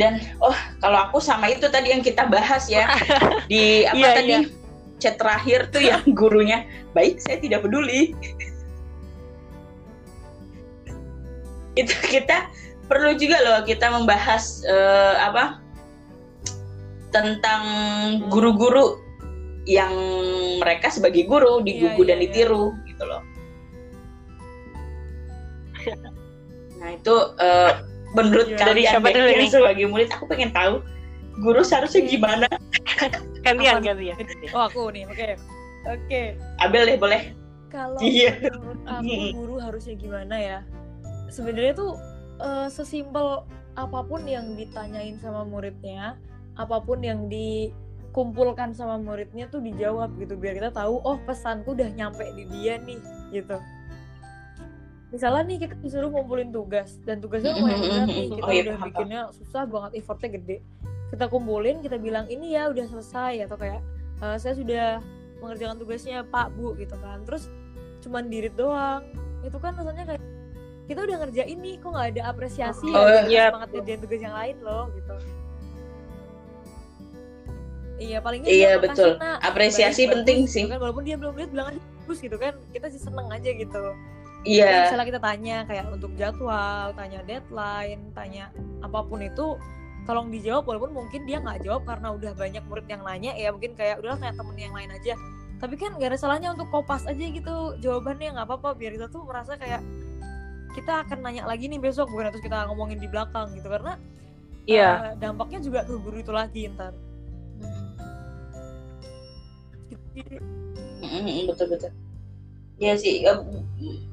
Speaker 2: dan oh kalau aku sama itu tadi yang kita bahas ya. Di apa
Speaker 3: Iya,
Speaker 2: tadi?
Speaker 3: iya.
Speaker 2: chat terakhir tuh yang gurunya baik saya tidak peduli. Itu kita perlu juga loh kita membahas eh, apa? Tentang guru-guru yang mereka sebagai guru digugu
Speaker 1: Iya,
Speaker 2: dan
Speaker 1: iya,
Speaker 2: ditiru gitu loh. Nah itu eh, menurut
Speaker 1: Iya.
Speaker 3: Dari
Speaker 2: kalian
Speaker 3: siapa
Speaker 2: deh,
Speaker 3: dulu nih?
Speaker 2: sebagai murid aku pengen tahu guru seharusnya
Speaker 1: Oke.
Speaker 2: gimana?
Speaker 3: gantian
Speaker 1: Apa?
Speaker 3: gantian
Speaker 1: oh aku nih oke oke
Speaker 2: Abel deh boleh.
Speaker 1: kalau
Speaker 2: Iya.
Speaker 1: menurut aku guru harusnya gimana ya sebenarnya tuh eh, sesimpel apa pun yang ditanyain sama muridnya apa pun yang dikumpulkan sama muridnya tuh dijawab gitu biar kita tahu oh pesanku udah nyampe di dia nih gitu misalnya nih kita disuruh ngumpulin tugas dan tugasnya lumayan berat nih. Kita
Speaker 2: Oh iya,
Speaker 1: udah
Speaker 2: paham,
Speaker 1: bikinnya susah banget effortnya gede. Kita kumpulin kita bilang ini ya udah selesai atau kayak "Eh, saya sudah mengerjakan tugasnya Pak Bu gitu kan. Terus cuman dirit doang. Itu kan rasanya kayak kita udah ngerjain nih kok nggak ada apresiasi
Speaker 2: Oh,
Speaker 1: ya
Speaker 3: iya.
Speaker 1: semangat ngerjain tugas yang lain loh gitu. Iya paling nggak
Speaker 2: Iya, betul. Apresiasi penting
Speaker 1: bagus,
Speaker 2: sih.
Speaker 1: gitu kan. Walaupun dia belum lihat bilang bagus gitu kan. Kita sih seneng aja gitu
Speaker 2: Iya.
Speaker 1: misalnya kita tanya kayak untuk jadwal tanya deadline tanya apa pun itu tolong dijawab walaupun mungkin dia nggak jawab karena udah banyak murid yang nanya ya mungkin kayak udahlah tanya temen yang lain aja tapi kan gak ada salahnya untuk kopas aja gitu jawabannya nggak apa-apa biar kita tuh merasa kayak kita akan nanya lagi nih besok bukan terus kita ngomongin di belakang gitu karena
Speaker 3: iya
Speaker 1: eh, dampaknya juga ke guru itu lagi ntar Gitu.
Speaker 2: Mm-mm, betul betul. Iya sih,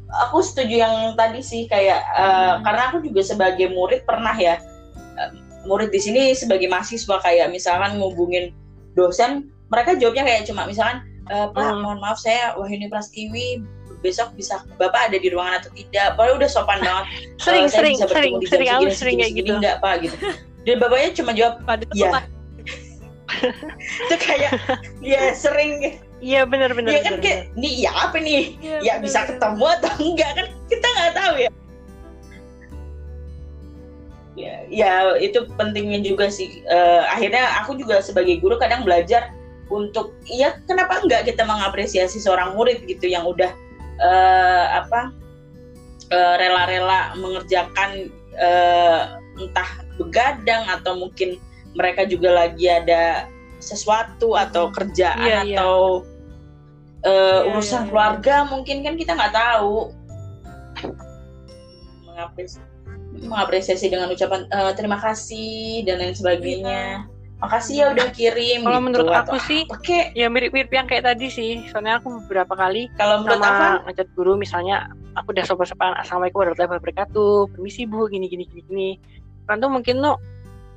Speaker 2: aku setuju yang tadi sih kayak
Speaker 1: Hmm.
Speaker 2: karena aku juga sebagai murid pernah ya murid di sini sebagai mahasiswa kayak misalkan ngubungin dosen, mereka jawabnya kayak cuma misalkan "Eh, Pak,
Speaker 3: Hmm.
Speaker 2: mohon maaf saya Wahyuni Prastiwi besok bisa Bapak ada di ruangan atau tidak? Padahal udah sopan banget.
Speaker 3: sering
Speaker 2: "Eh, saya
Speaker 3: sering
Speaker 2: bisa
Speaker 3: sering
Speaker 2: di jam
Speaker 3: sering
Speaker 2: segini,
Speaker 3: sering kayak gitu
Speaker 2: enggak Pak gitu. Dan bapaknya cuma jawab Iya.
Speaker 1: Pak,
Speaker 2: itu kayak ya sering
Speaker 3: iya benar benar
Speaker 2: ya kan
Speaker 3: benar,
Speaker 2: kayak nih ya apa nih?
Speaker 1: Iya,
Speaker 2: ya
Speaker 1: bener,
Speaker 2: bisa
Speaker 1: bener.
Speaker 2: ketemu atau enggak? Kan kita nggak tahu ya. Ya ya itu pentingnya juga sih. Eh, akhirnya aku juga sebagai guru kadang belajar untuk iya kenapa enggak kita mengapresiasi seorang murid gitu yang udah eh, apa eh, rela-rela mengerjakan eh, entah begadang atau mungkin mereka juga lagi ada sesuatu atau kerjaan
Speaker 3: Iya, iya.
Speaker 2: atau eh,
Speaker 1: Iya,
Speaker 2: urusan
Speaker 1: iya, iya.
Speaker 2: keluarga mungkin kan kita nggak tahu Mengapres- mengapresiasi dengan ucapan eh, terima kasih dan lain sebagainya makasih ya udah kirim
Speaker 3: kalau
Speaker 2: gitu,
Speaker 3: menurut aku sih
Speaker 2: apa kek.
Speaker 3: ya mirip-mirip yang kayak tadi sih soalnya aku beberapa kali
Speaker 2: kalau menurut
Speaker 3: sama ngechat guru misalnya aku udah sopan-sopan assalamualaikum warahmatullahi wabarakatuh permisi bu gini gini gini gini kan tuh mungkin lo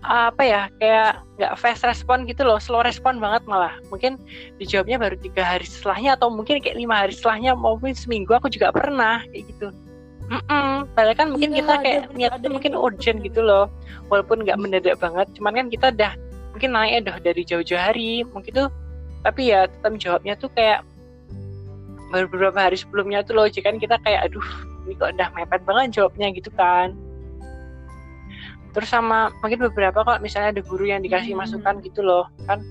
Speaker 3: apa ya kayak nggak fast respon gitu loh slow respon banget malah. Mungkin dijawabnya baru tiga hari setelahnya atau mungkin kayak lima hari setelahnya maupun seminggu aku juga pernah kayak gitu. Mm-mm. padahal kan mungkin
Speaker 1: Iya,
Speaker 3: kita kayak
Speaker 1: ada
Speaker 3: tuh mungkin urgent gitu loh walaupun nggak mendadak banget cuman kan kita udah mungkin naik udah dari jauh-jauh hari mungkin tuh tapi ya tetap jawabnya tuh kayak baru beberapa hari sebelumnya tuh loh kan kita kayak aduh ini kok udah mepet banget jawabnya gitu kan terus sama mungkin beberapa kok misalnya ada guru yang dikasih
Speaker 1: Hmm.
Speaker 3: masukan gitu loh kan.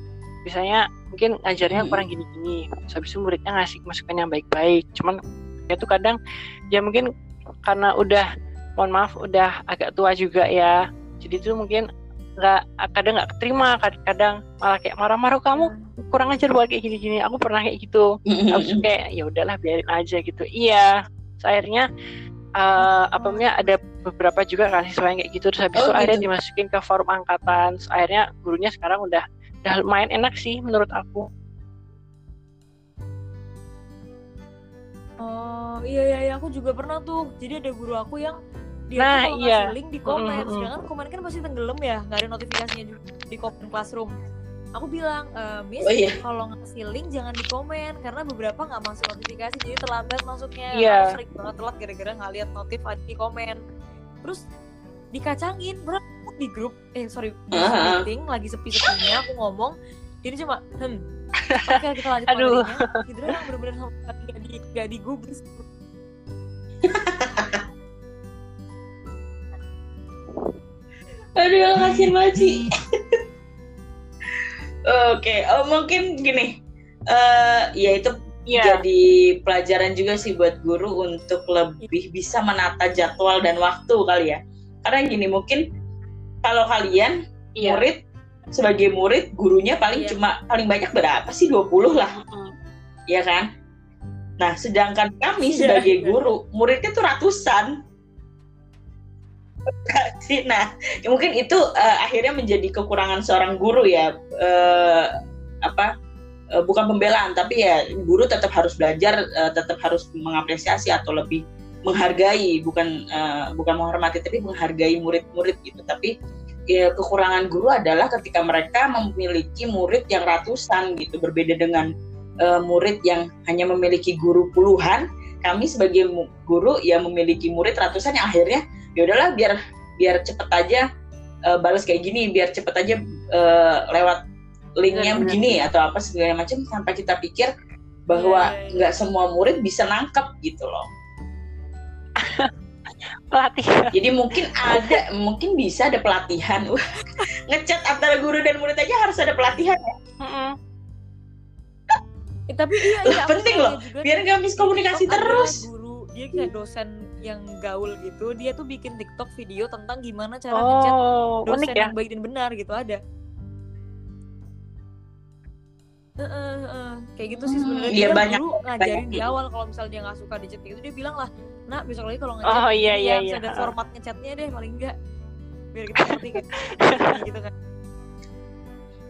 Speaker 3: Misalnya mungkin ngajarnya
Speaker 2: Hmm.
Speaker 3: kurang gini-gini habis itu muridnya ngasih masukan yang baik-baik. Cuman ya tuh kadang ya mungkin karena udah mohon maaf udah agak tua juga ya. Jadi tuh mungkin nggak kadang nggak keterima kad- kadang malah kayak marah-marah kamu kurang ajar buat kayak gini-gini aku pernah kayak gitu. Habis itu kayak ya udahlah biarin aja gitu. Iya Terus akhirnya eh, apa namanya ada beberapa juga kan siswa yang kayak gitu terus habis
Speaker 2: Oh,
Speaker 3: itu akhirnya
Speaker 2: gitu.
Speaker 3: dimasukin ke forum angkatan Terus akhirnya gurunya sekarang udah udah lumayan enak sih menurut aku
Speaker 1: Oh iya iya iya aku juga pernah tuh. Jadi ada guru aku yang dia
Speaker 3: Nah,
Speaker 1: tuh kalau
Speaker 3: iya.
Speaker 1: link di komen,
Speaker 3: Mm-mm.
Speaker 1: sedangkan komen kan pasti tenggelam ya, nggak ada notifikasinya juga di komen classroom. Aku bilang, e, Miss,
Speaker 2: Oh, iya.
Speaker 1: kalau ngasih link jangan di komen karena beberapa nggak masuk notifikasi, jadi terlambat masuknya.
Speaker 3: Iya.
Speaker 1: Aku sering banget telat gara-gara nggak lihat notif di komen. Terus dikacangin, bro di grup, eh sorry di Zoom
Speaker 2: Ah.
Speaker 1: meeting lagi sepi-sepinya aku ngomong, ini cuma, hmm, oke kita lanjut
Speaker 3: Aduh.
Speaker 1: Gitu doang bener-bener sama nggak di nggak digubris.
Speaker 2: Aduh, kasihan banget sih. Oke, oh, mungkin gini. eh ya itu
Speaker 3: iya
Speaker 2: jadi pelajaran juga sih buat guru untuk lebih bisa menata jadwal dan waktu kali ya. Karena gini, mungkin kalau kalian
Speaker 3: iya
Speaker 2: murid sebagai murid gurunya paling
Speaker 1: Iya.
Speaker 2: cuma paling banyak berapa sih 20 lah,
Speaker 3: Mm-mm.
Speaker 2: ya kan? Nah, sedangkan kami
Speaker 1: Iya,
Speaker 2: sebagai guru, muridnya tuh ratusan. Sih, Nah, ya mungkin itu eh, akhirnya menjadi kekurangan seorang guru ya. eh, apa? eh, bukan pembelaan, tapi ya guru tetap harus belajar, eh, tetap harus mengapresiasi atau lebih menghargai, bukan eh, bukan menghormati, tapi menghargai murid-murid gitu. Tapi ya, kekurangan guru adalah ketika mereka memiliki murid yang ratusan gitu, berbeda dengan eh, murid yang hanya memiliki guru puluhan. Kami sebagai guru ya memiliki murid ratusan yang akhirnya ya udahlah biar biar cepet aja eh, balas kayak gini biar cepet aja eh, lewat linknya
Speaker 3: Benar-benar.
Speaker 2: begini atau apa segala macam tanpa kita pikir bahwa
Speaker 1: Iya, iya,
Speaker 2: nggak semua murid bisa nangkep gitu loh.
Speaker 3: Pelatih
Speaker 2: jadi mungkin ada mungkin bisa ada pelatihan. Ngecat antara guru dan murid aja harus ada pelatihan ya.
Speaker 1: Eh, tapi iya, iya
Speaker 2: penting loh, biar nggak miskomunikasi terus.
Speaker 1: guru dia kayak dosen yang gaul gitu dia tuh bikin TikTok video tentang gimana cara ngechat
Speaker 3: oh
Speaker 1: dosen
Speaker 3: unik ya?
Speaker 1: yang baik dan benar gitu ada. Heeh, heeh. kayak gitu sih
Speaker 2: Hmm,
Speaker 1: sebenarnya.
Speaker 2: Iya,
Speaker 1: Dia
Speaker 2: banyak,
Speaker 1: dulu ngajarin
Speaker 2: banyak.
Speaker 1: di awal kalau misalnya dia nggak suka di chat itu dia bilang lah nak besok lagi kalau ngechat
Speaker 3: Oh, iya, iya,
Speaker 1: ya,
Speaker 3: iya.
Speaker 1: ada format ngechatnya deh paling enggak biar kita ngerti kayak gini gitu kan.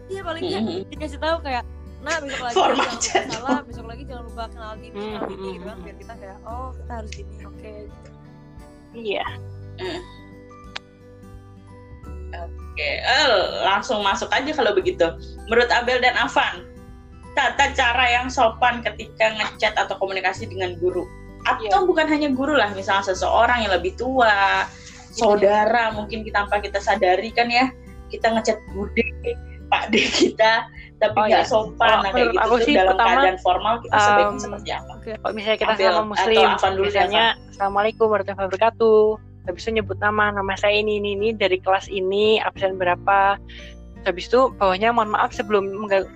Speaker 1: Iya paling enggak dikasih tahu kayak nah besok lagi
Speaker 2: Format
Speaker 1: jangan salah besok lagi jangan lupa kenal ini
Speaker 3: Hmm,
Speaker 1: kenal ini
Speaker 3: hmm,
Speaker 1: gitu kan
Speaker 3: hmm.
Speaker 1: biar kita kayak oh kita harus gini oke gitu.
Speaker 3: iya.
Speaker 2: Oke, eh, langsung masuk aja kalau begitu. Menurut Abel dan Avan, tata cara yang sopan ketika ngechat atau komunikasi dengan guru, atau
Speaker 3: Iya.
Speaker 2: bukan hanya guru lah, misalnya seseorang yang lebih tua, saudara, mungkin kita tanpa kita sadari kan ya, kita ngechat bude, Pak D kita, tapi
Speaker 3: Oh,
Speaker 2: nggak
Speaker 3: iya.
Speaker 2: sopan,
Speaker 3: Oh,
Speaker 2: nah, kayak gitu.
Speaker 3: aku sih
Speaker 2: dalam
Speaker 3: pertama,
Speaker 2: keadaan formal kita sebaiknya
Speaker 3: um,
Speaker 2: seperti apa?
Speaker 3: kalau misalnya kita
Speaker 2: Abel
Speaker 3: sama muslim
Speaker 2: dulu
Speaker 3: misalnya assalamualaikum warahmatullahi wabarakatuh. Habis itu nyebut nama nama saya ini ini ini dari kelas ini absen berapa. Habis itu bawahnya mohon maaf sebelum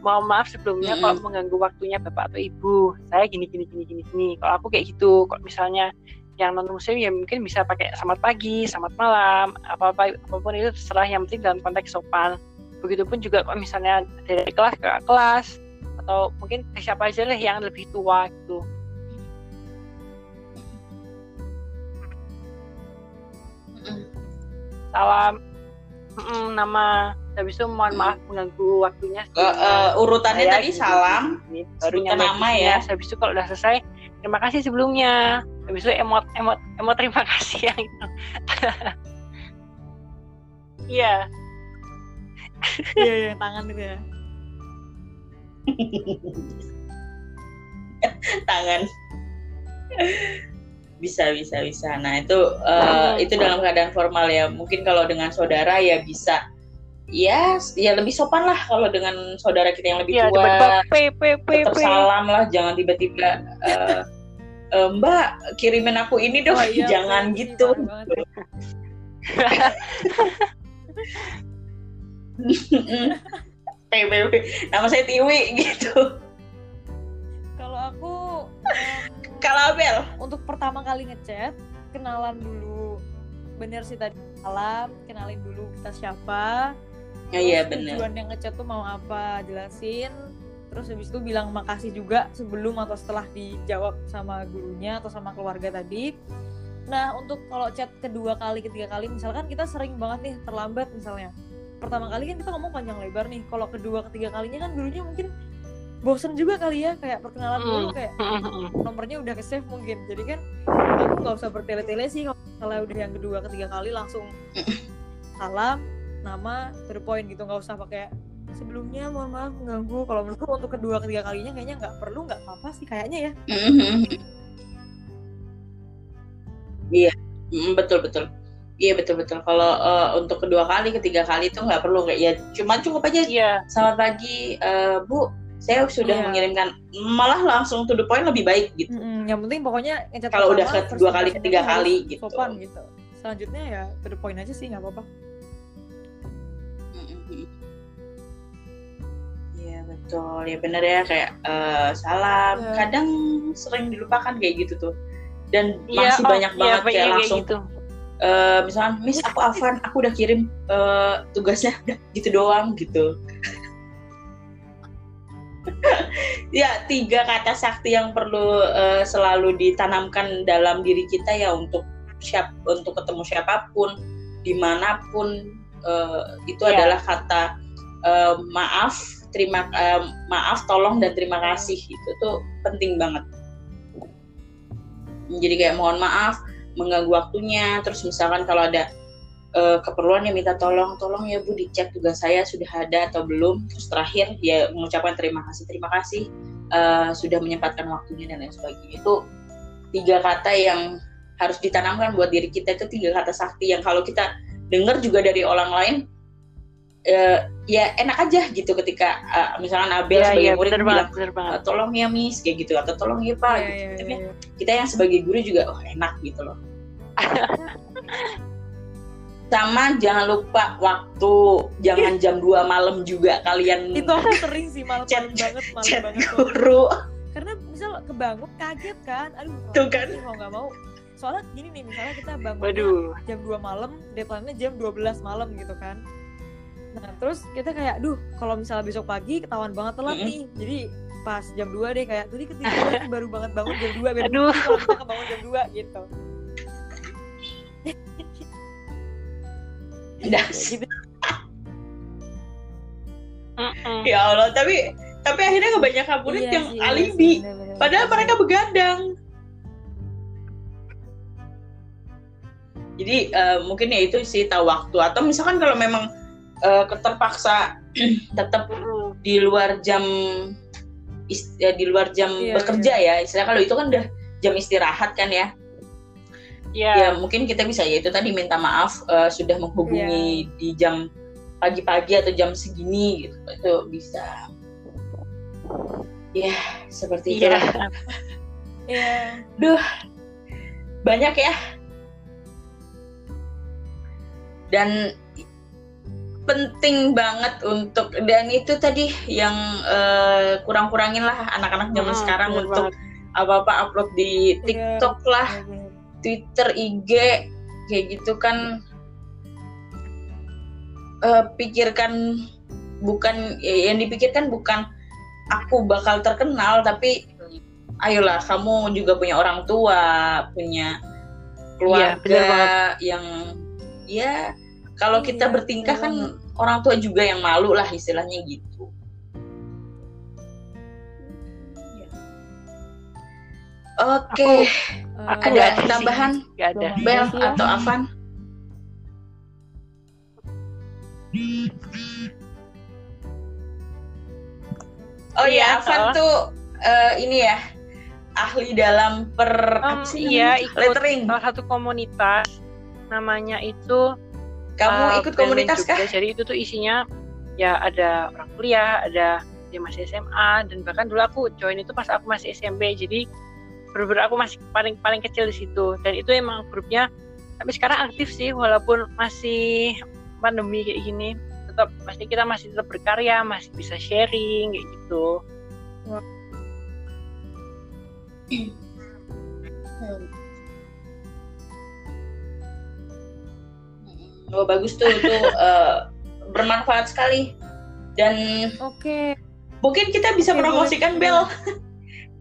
Speaker 3: mohon maaf sebelumnya
Speaker 2: Mm-mm.
Speaker 3: kalau mengganggu waktunya bapak atau ibu. Saya gini gini gini gini gini. Kalau aku kayak gitu kalau misalnya yang non muslim ya mungkin bisa pakai selamat pagi selamat malam apa apa apa pun itu terserah yang penting dalam konteks sopan begitupun juga kalau misalnya dari kelas ke kelas atau mungkin ke siapa aja lah yang lebih tua gitu. Salam Mm-mm, nama habis itu mohon maaf mengganggu waktunya
Speaker 2: Eh, eh, urutannya
Speaker 3: Saya
Speaker 2: tadi
Speaker 3: gini,
Speaker 2: salam,
Speaker 3: gini, baru
Speaker 2: nama
Speaker 3: sini
Speaker 2: ya.
Speaker 3: habis itu kalau udah selesai terima kasih sebelumnya. Habis itu emot emot emot terima kasih yang itu. Iya
Speaker 1: iya iya tangan itu ya.
Speaker 2: Tangan. Bisa bisa bisa. Nah itu
Speaker 3: Hmm.
Speaker 2: itu dalam keadaan formal ya. Mungkin kalau dengan saudara ya bisa. Ya ya lebih sopan lah kalau dengan saudara kita yang lebih
Speaker 3: Iya,
Speaker 2: tua. tetap salam lah jangan tiba-tiba eh, eh, Mbak kirimin aku ini dong.
Speaker 1: Oh, iya,
Speaker 2: jangan
Speaker 1: sih,
Speaker 2: gitu. PBB nama saya Tiwi gitu.
Speaker 1: Kalau aku
Speaker 2: kalau Abel
Speaker 1: untuk pertama kali ngechat kenalan dulu. Bener sih tadi salam kenalin dulu kita siapa.
Speaker 2: Ya iya bener.
Speaker 1: tujuan yang ngechat tuh mau apa jelasin. Terus habis itu bilang makasih juga sebelum atau setelah dijawab sama gurunya atau sama keluarga tadi. Nah untuk kalau chat kedua kali ketiga kali misalkan kita sering banget nih terlambat misalnya pertama kali kan kita ngomong panjang lebar nih. Kalau kedua ketiga kalinya kan gurunya mungkin bosen juga kali ya kayak perkenalan dulu
Speaker 3: Hmm.
Speaker 1: kayak
Speaker 3: Mm-mm.
Speaker 1: nomornya udah ke save mungkin. Jadi kan aku nggak usah bertele-tele sih kalau misalnya udah yang kedua ketiga kali langsung salam nama to the point gitu. Nggak usah pakai sebelumnya mohon maaf mengganggu. Kalau menurutku untuk kedua ketiga kalinya kayaknya nggak perlu nggak apa-apa sih kayaknya ya.
Speaker 2: Mm, betul betul iya betul betul kalau eh, untuk kedua kali ketiga kali itu nggak perlu kayak ya cuma cukup aja
Speaker 3: Iya,
Speaker 2: selamat pagi eh, Bu saya sudah
Speaker 1: Iya.
Speaker 2: mengirimkan malah langsung to the point lebih baik gitu
Speaker 1: Mm-mm, yang penting pokoknya
Speaker 2: Kalau udah
Speaker 1: pertama,
Speaker 2: ke
Speaker 1: first
Speaker 2: dua kali, ketiga kali gitu.
Speaker 1: sopan gitu selanjutnya ya to the point aja sih nggak apa-apa.
Speaker 2: Iya betul ya bener ya kayak eh, salam
Speaker 1: Iya.
Speaker 2: kadang sering dilupakan kayak gitu tuh dan
Speaker 3: iya,
Speaker 2: masih
Speaker 3: oh,
Speaker 2: banyak
Speaker 3: iya,
Speaker 2: banget kayak
Speaker 3: kayak
Speaker 2: langsung
Speaker 3: gitu.
Speaker 2: Eh, misalkan Miss aku Afan aku udah kirim eh, tugasnya udah gitu doang gitu. Ya tiga kata sakti yang perlu eh, selalu ditanamkan dalam diri kita ya untuk siap untuk ketemu siapa pun di mana pun eh, itu
Speaker 3: Ya.
Speaker 2: adalah kata eh, maaf terima eh, maaf tolong dan terima kasih itu tuh penting banget. Jadi kayak mohon maaf mengganggu waktunya. Terus misalkan kalau ada eh, keperluan yang minta tolong tolong ya bu dicek tugas saya sudah ada atau belum. Terus terakhir ya mengucapkan terima kasih terima kasih eh, sudah menyempatkan waktunya dan lain sebagainya. Itu tiga kata yang harus ditanamkan buat diri kita. Itu tiga kata sakti yang kalau kita dengar juga dari orang lain eh, ya enak aja gitu ketika eh, misalkan Abel
Speaker 3: Iya,
Speaker 2: sebagai
Speaker 3: iya,
Speaker 2: murid
Speaker 3: bener
Speaker 2: bilang
Speaker 3: bener banget.
Speaker 2: "Eh, tolong ya miss kayak gitu atau tolong ya pak
Speaker 1: Iya,
Speaker 2: gitu.
Speaker 1: iya,
Speaker 2: Tapi
Speaker 1: iya, iya.
Speaker 2: kita yang sebagai guru juga oh enak gitu loh sama jangan lupa waktu jangan jam 2 malam juga kalian
Speaker 1: itu aku sering sih malam
Speaker 2: Chat-
Speaker 1: banget malam
Speaker 2: chat
Speaker 1: banget tuh.
Speaker 2: guru
Speaker 1: karena misal kebangun kaget kan aduh
Speaker 2: Tuh kan.
Speaker 1: mau nggak mau soalnya gini nih misalnya kita bangun
Speaker 3: Waduh.
Speaker 1: jam 2 malam deadline-nya jam 12 malam gitu kan nah terus kita kayak duh kalau misalnya besok pagi ketahuan banget telat nih jadi pas jam 2 deh kayak tadi ketiduran baru banget bangun jam 2 biar
Speaker 3: Aduh.
Speaker 1: kalau kita kebangun jam 2 gitu
Speaker 2: Dah.
Speaker 1: gitu
Speaker 3: Mm-mm.
Speaker 2: ya Allah tapi tapi akhirnya kebanyakan murid
Speaker 1: Iya
Speaker 2: yang
Speaker 1: sih, iya
Speaker 2: alibi
Speaker 1: sih, bener-bener.
Speaker 2: padahal mereka begadang jadi eh, mungkin ya itu sih tahu waktu atau misalkan kalau memang eh, keterpaksa tetap di luar jam ya, di luar jam
Speaker 1: Iya,
Speaker 2: bekerja ya istilah kalau itu kan udah jam istirahat kan ya
Speaker 3: Iya.
Speaker 2: ya mungkin kita bisa ya itu tadi minta maaf eh, sudah menghubungi
Speaker 1: Iya.
Speaker 2: di jam pagi-pagi atau jam segini gitu itu bisa ya seperti
Speaker 3: Iya.
Speaker 2: itulah
Speaker 1: Iya.
Speaker 2: banyak ya dan penting banget untuk dan itu tadi yang eh, kurang-kurangin lah anak-anak zaman
Speaker 3: Mm,
Speaker 2: sekarang
Speaker 3: bener
Speaker 2: untuk
Speaker 3: banget.
Speaker 2: apa-apa upload di
Speaker 1: Iya.
Speaker 2: TikTok lah
Speaker 1: Bener-bener.
Speaker 2: Twitter, IG kayak gitu kan eh, pikirkan bukan ya, yang dipikirkan bukan aku bakal terkenal tapi ayolah kamu juga punya orang tua, punya
Speaker 3: Iya,
Speaker 2: keluarga
Speaker 3: bener banget.
Speaker 2: yang ya kalau kita
Speaker 1: Iya,
Speaker 2: bertingkah
Speaker 1: bener
Speaker 2: kan orang tua juga yang malu lah istilahnya gitu. Oke,
Speaker 1: Eh,
Speaker 3: Aku
Speaker 2: Ada
Speaker 3: nggak sih.
Speaker 2: tambahan?
Speaker 3: Nggak ada.
Speaker 2: Bel
Speaker 1: ya.
Speaker 2: atau Avan? Oh
Speaker 3: Iya,
Speaker 2: iya, Avan
Speaker 3: oh.
Speaker 2: tuh eh, ini ya ahli dalam per
Speaker 3: Um,
Speaker 2: apa sih
Speaker 3: iya, ikut
Speaker 2: lettering.
Speaker 3: salah satu komunitas namanya itu
Speaker 2: Kamu
Speaker 3: uh,
Speaker 2: ikut komunitas kah?
Speaker 3: Jadi itu tuh isinya ya ada orang kuliah, ada dia masih SMA dan bahkan dulu aku join itu pas aku masih SMP. Jadi bener-bener aku masih paling paling kecil di situ. Dan itu emang grupnya tapi sekarang aktif sih walaupun masih pandemi kayak gini. Tetap pasti kita masih tetap berkarya masih bisa sharing kayak gitu
Speaker 2: Oh bagus tuh tuh eh, bermanfaat sekali. Dan
Speaker 1: Oke.
Speaker 2: mungkin kita bisa
Speaker 1: Oke,
Speaker 2: promosikan. Bel.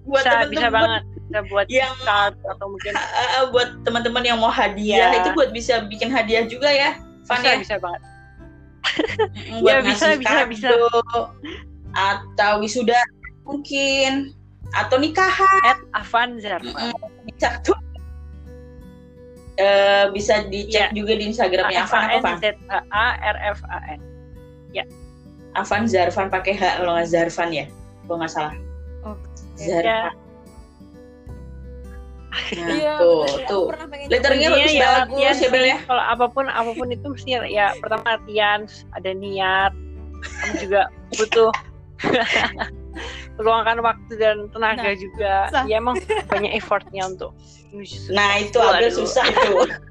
Speaker 2: Buat
Speaker 3: bisa bisa
Speaker 2: teman-teman
Speaker 3: banget. Bisa buat
Speaker 2: yang
Speaker 3: card atau mungkin
Speaker 2: eh, buat teman-teman yang mau hadiah.
Speaker 3: Iya.
Speaker 2: itu buat bisa bikin hadiah juga ya Van
Speaker 3: bisa
Speaker 2: ya?
Speaker 3: bisa banget.
Speaker 2: Mm,
Speaker 3: Ya,
Speaker 2: buat
Speaker 3: bisa,
Speaker 2: ngasih
Speaker 3: bisa, bisa.
Speaker 2: kado, atau wisuda mungkin. Atau nikahan.
Speaker 3: At Avan Zarfa
Speaker 2: Mm, bisa. tuh Eh, bisa dicek
Speaker 3: Iya.
Speaker 2: juga di Instagramnya Avan apa?
Speaker 3: Z A A R F A N
Speaker 2: Avan Zarfan pakai H kalau nggak Zarfan ya kalau nggak salah
Speaker 1: Oke.
Speaker 2: Zarfan
Speaker 3: ya
Speaker 2: nah,
Speaker 1: Iya,
Speaker 2: tuh
Speaker 1: bener. Aku
Speaker 2: tuh
Speaker 1: pernah pengen
Speaker 2: letternya bagus
Speaker 3: ya
Speaker 2: bagus
Speaker 3: latihan
Speaker 2: ya Bel ya
Speaker 3: kalau apa pun apa pun itu mesti ya pertama latihan ada niat kamu juga butuh meluangkan waktu dan tenaga
Speaker 1: Nah,
Speaker 3: juga
Speaker 1: susah.
Speaker 3: ya emang banyak effortnya untuk
Speaker 2: nah itu agak
Speaker 3: Waduh.
Speaker 2: susah
Speaker 1: keren.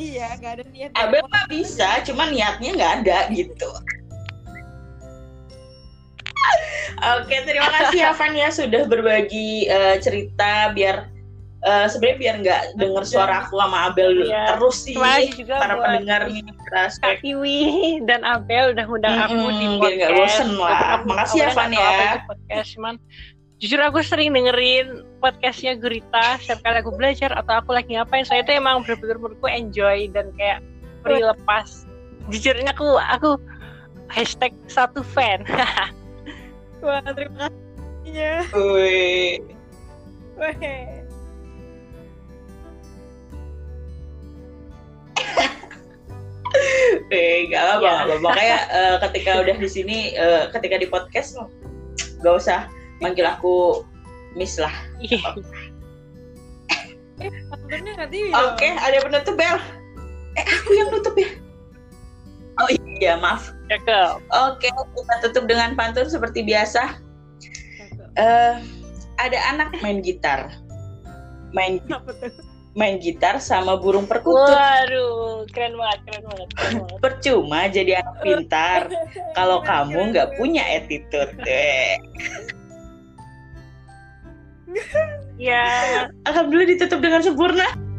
Speaker 1: Iya, nggak ada niat.
Speaker 2: Abel mah bisa cuma niatnya nggak ada gitu Oke, terima kasih Avan ya sudah berbagi eh, cerita biar eh, sebenarnya biar nggak denger suara aku sama Abel
Speaker 3: Iya.
Speaker 2: terus sih
Speaker 3: juga
Speaker 2: para pendengar nih
Speaker 3: Kak Tiwi dan Abel udah ngundang aku di
Speaker 2: Mm-mm, biar
Speaker 3: podcast.
Speaker 2: nggak bosen lah. Makasih ya, Van, ya.
Speaker 3: apa itu podcast, cuman jujur aku sering dengerin podcastnya Gurita setiap kali aku belajar atau aku lagi ngapain. Saya itu emang bener-bener menurutku enjoy dan kayak free lepas. Jujurnya aku aku hashtag satu fan.
Speaker 1: Wah, terima kasih. Ya.
Speaker 2: Wih. Eh, gak apa,
Speaker 3: Iya.
Speaker 2: gak apa. Makanya eh, ketika udah di sini, eh, ketika di podcast, gak usah manggil aku Miss lah.
Speaker 3: Iya.
Speaker 1: Eh, TV
Speaker 2: Oke, ada penutup bel. Eh, aku yang nutup ya. Oh iya, maaf.
Speaker 3: Cakep.
Speaker 2: Oke, kita tutup dengan pantun seperti biasa. Eh, ada anak main gitar, main? Main gitar sama burung perkutut.
Speaker 3: Waduh, keren banget, keren banget, keren banget.
Speaker 2: Percuma jadi anak pintar kalau kamu nggak punya attitude. Eh,
Speaker 3: Ya,
Speaker 2: Alhamdulillah ditutup dengan sempurna.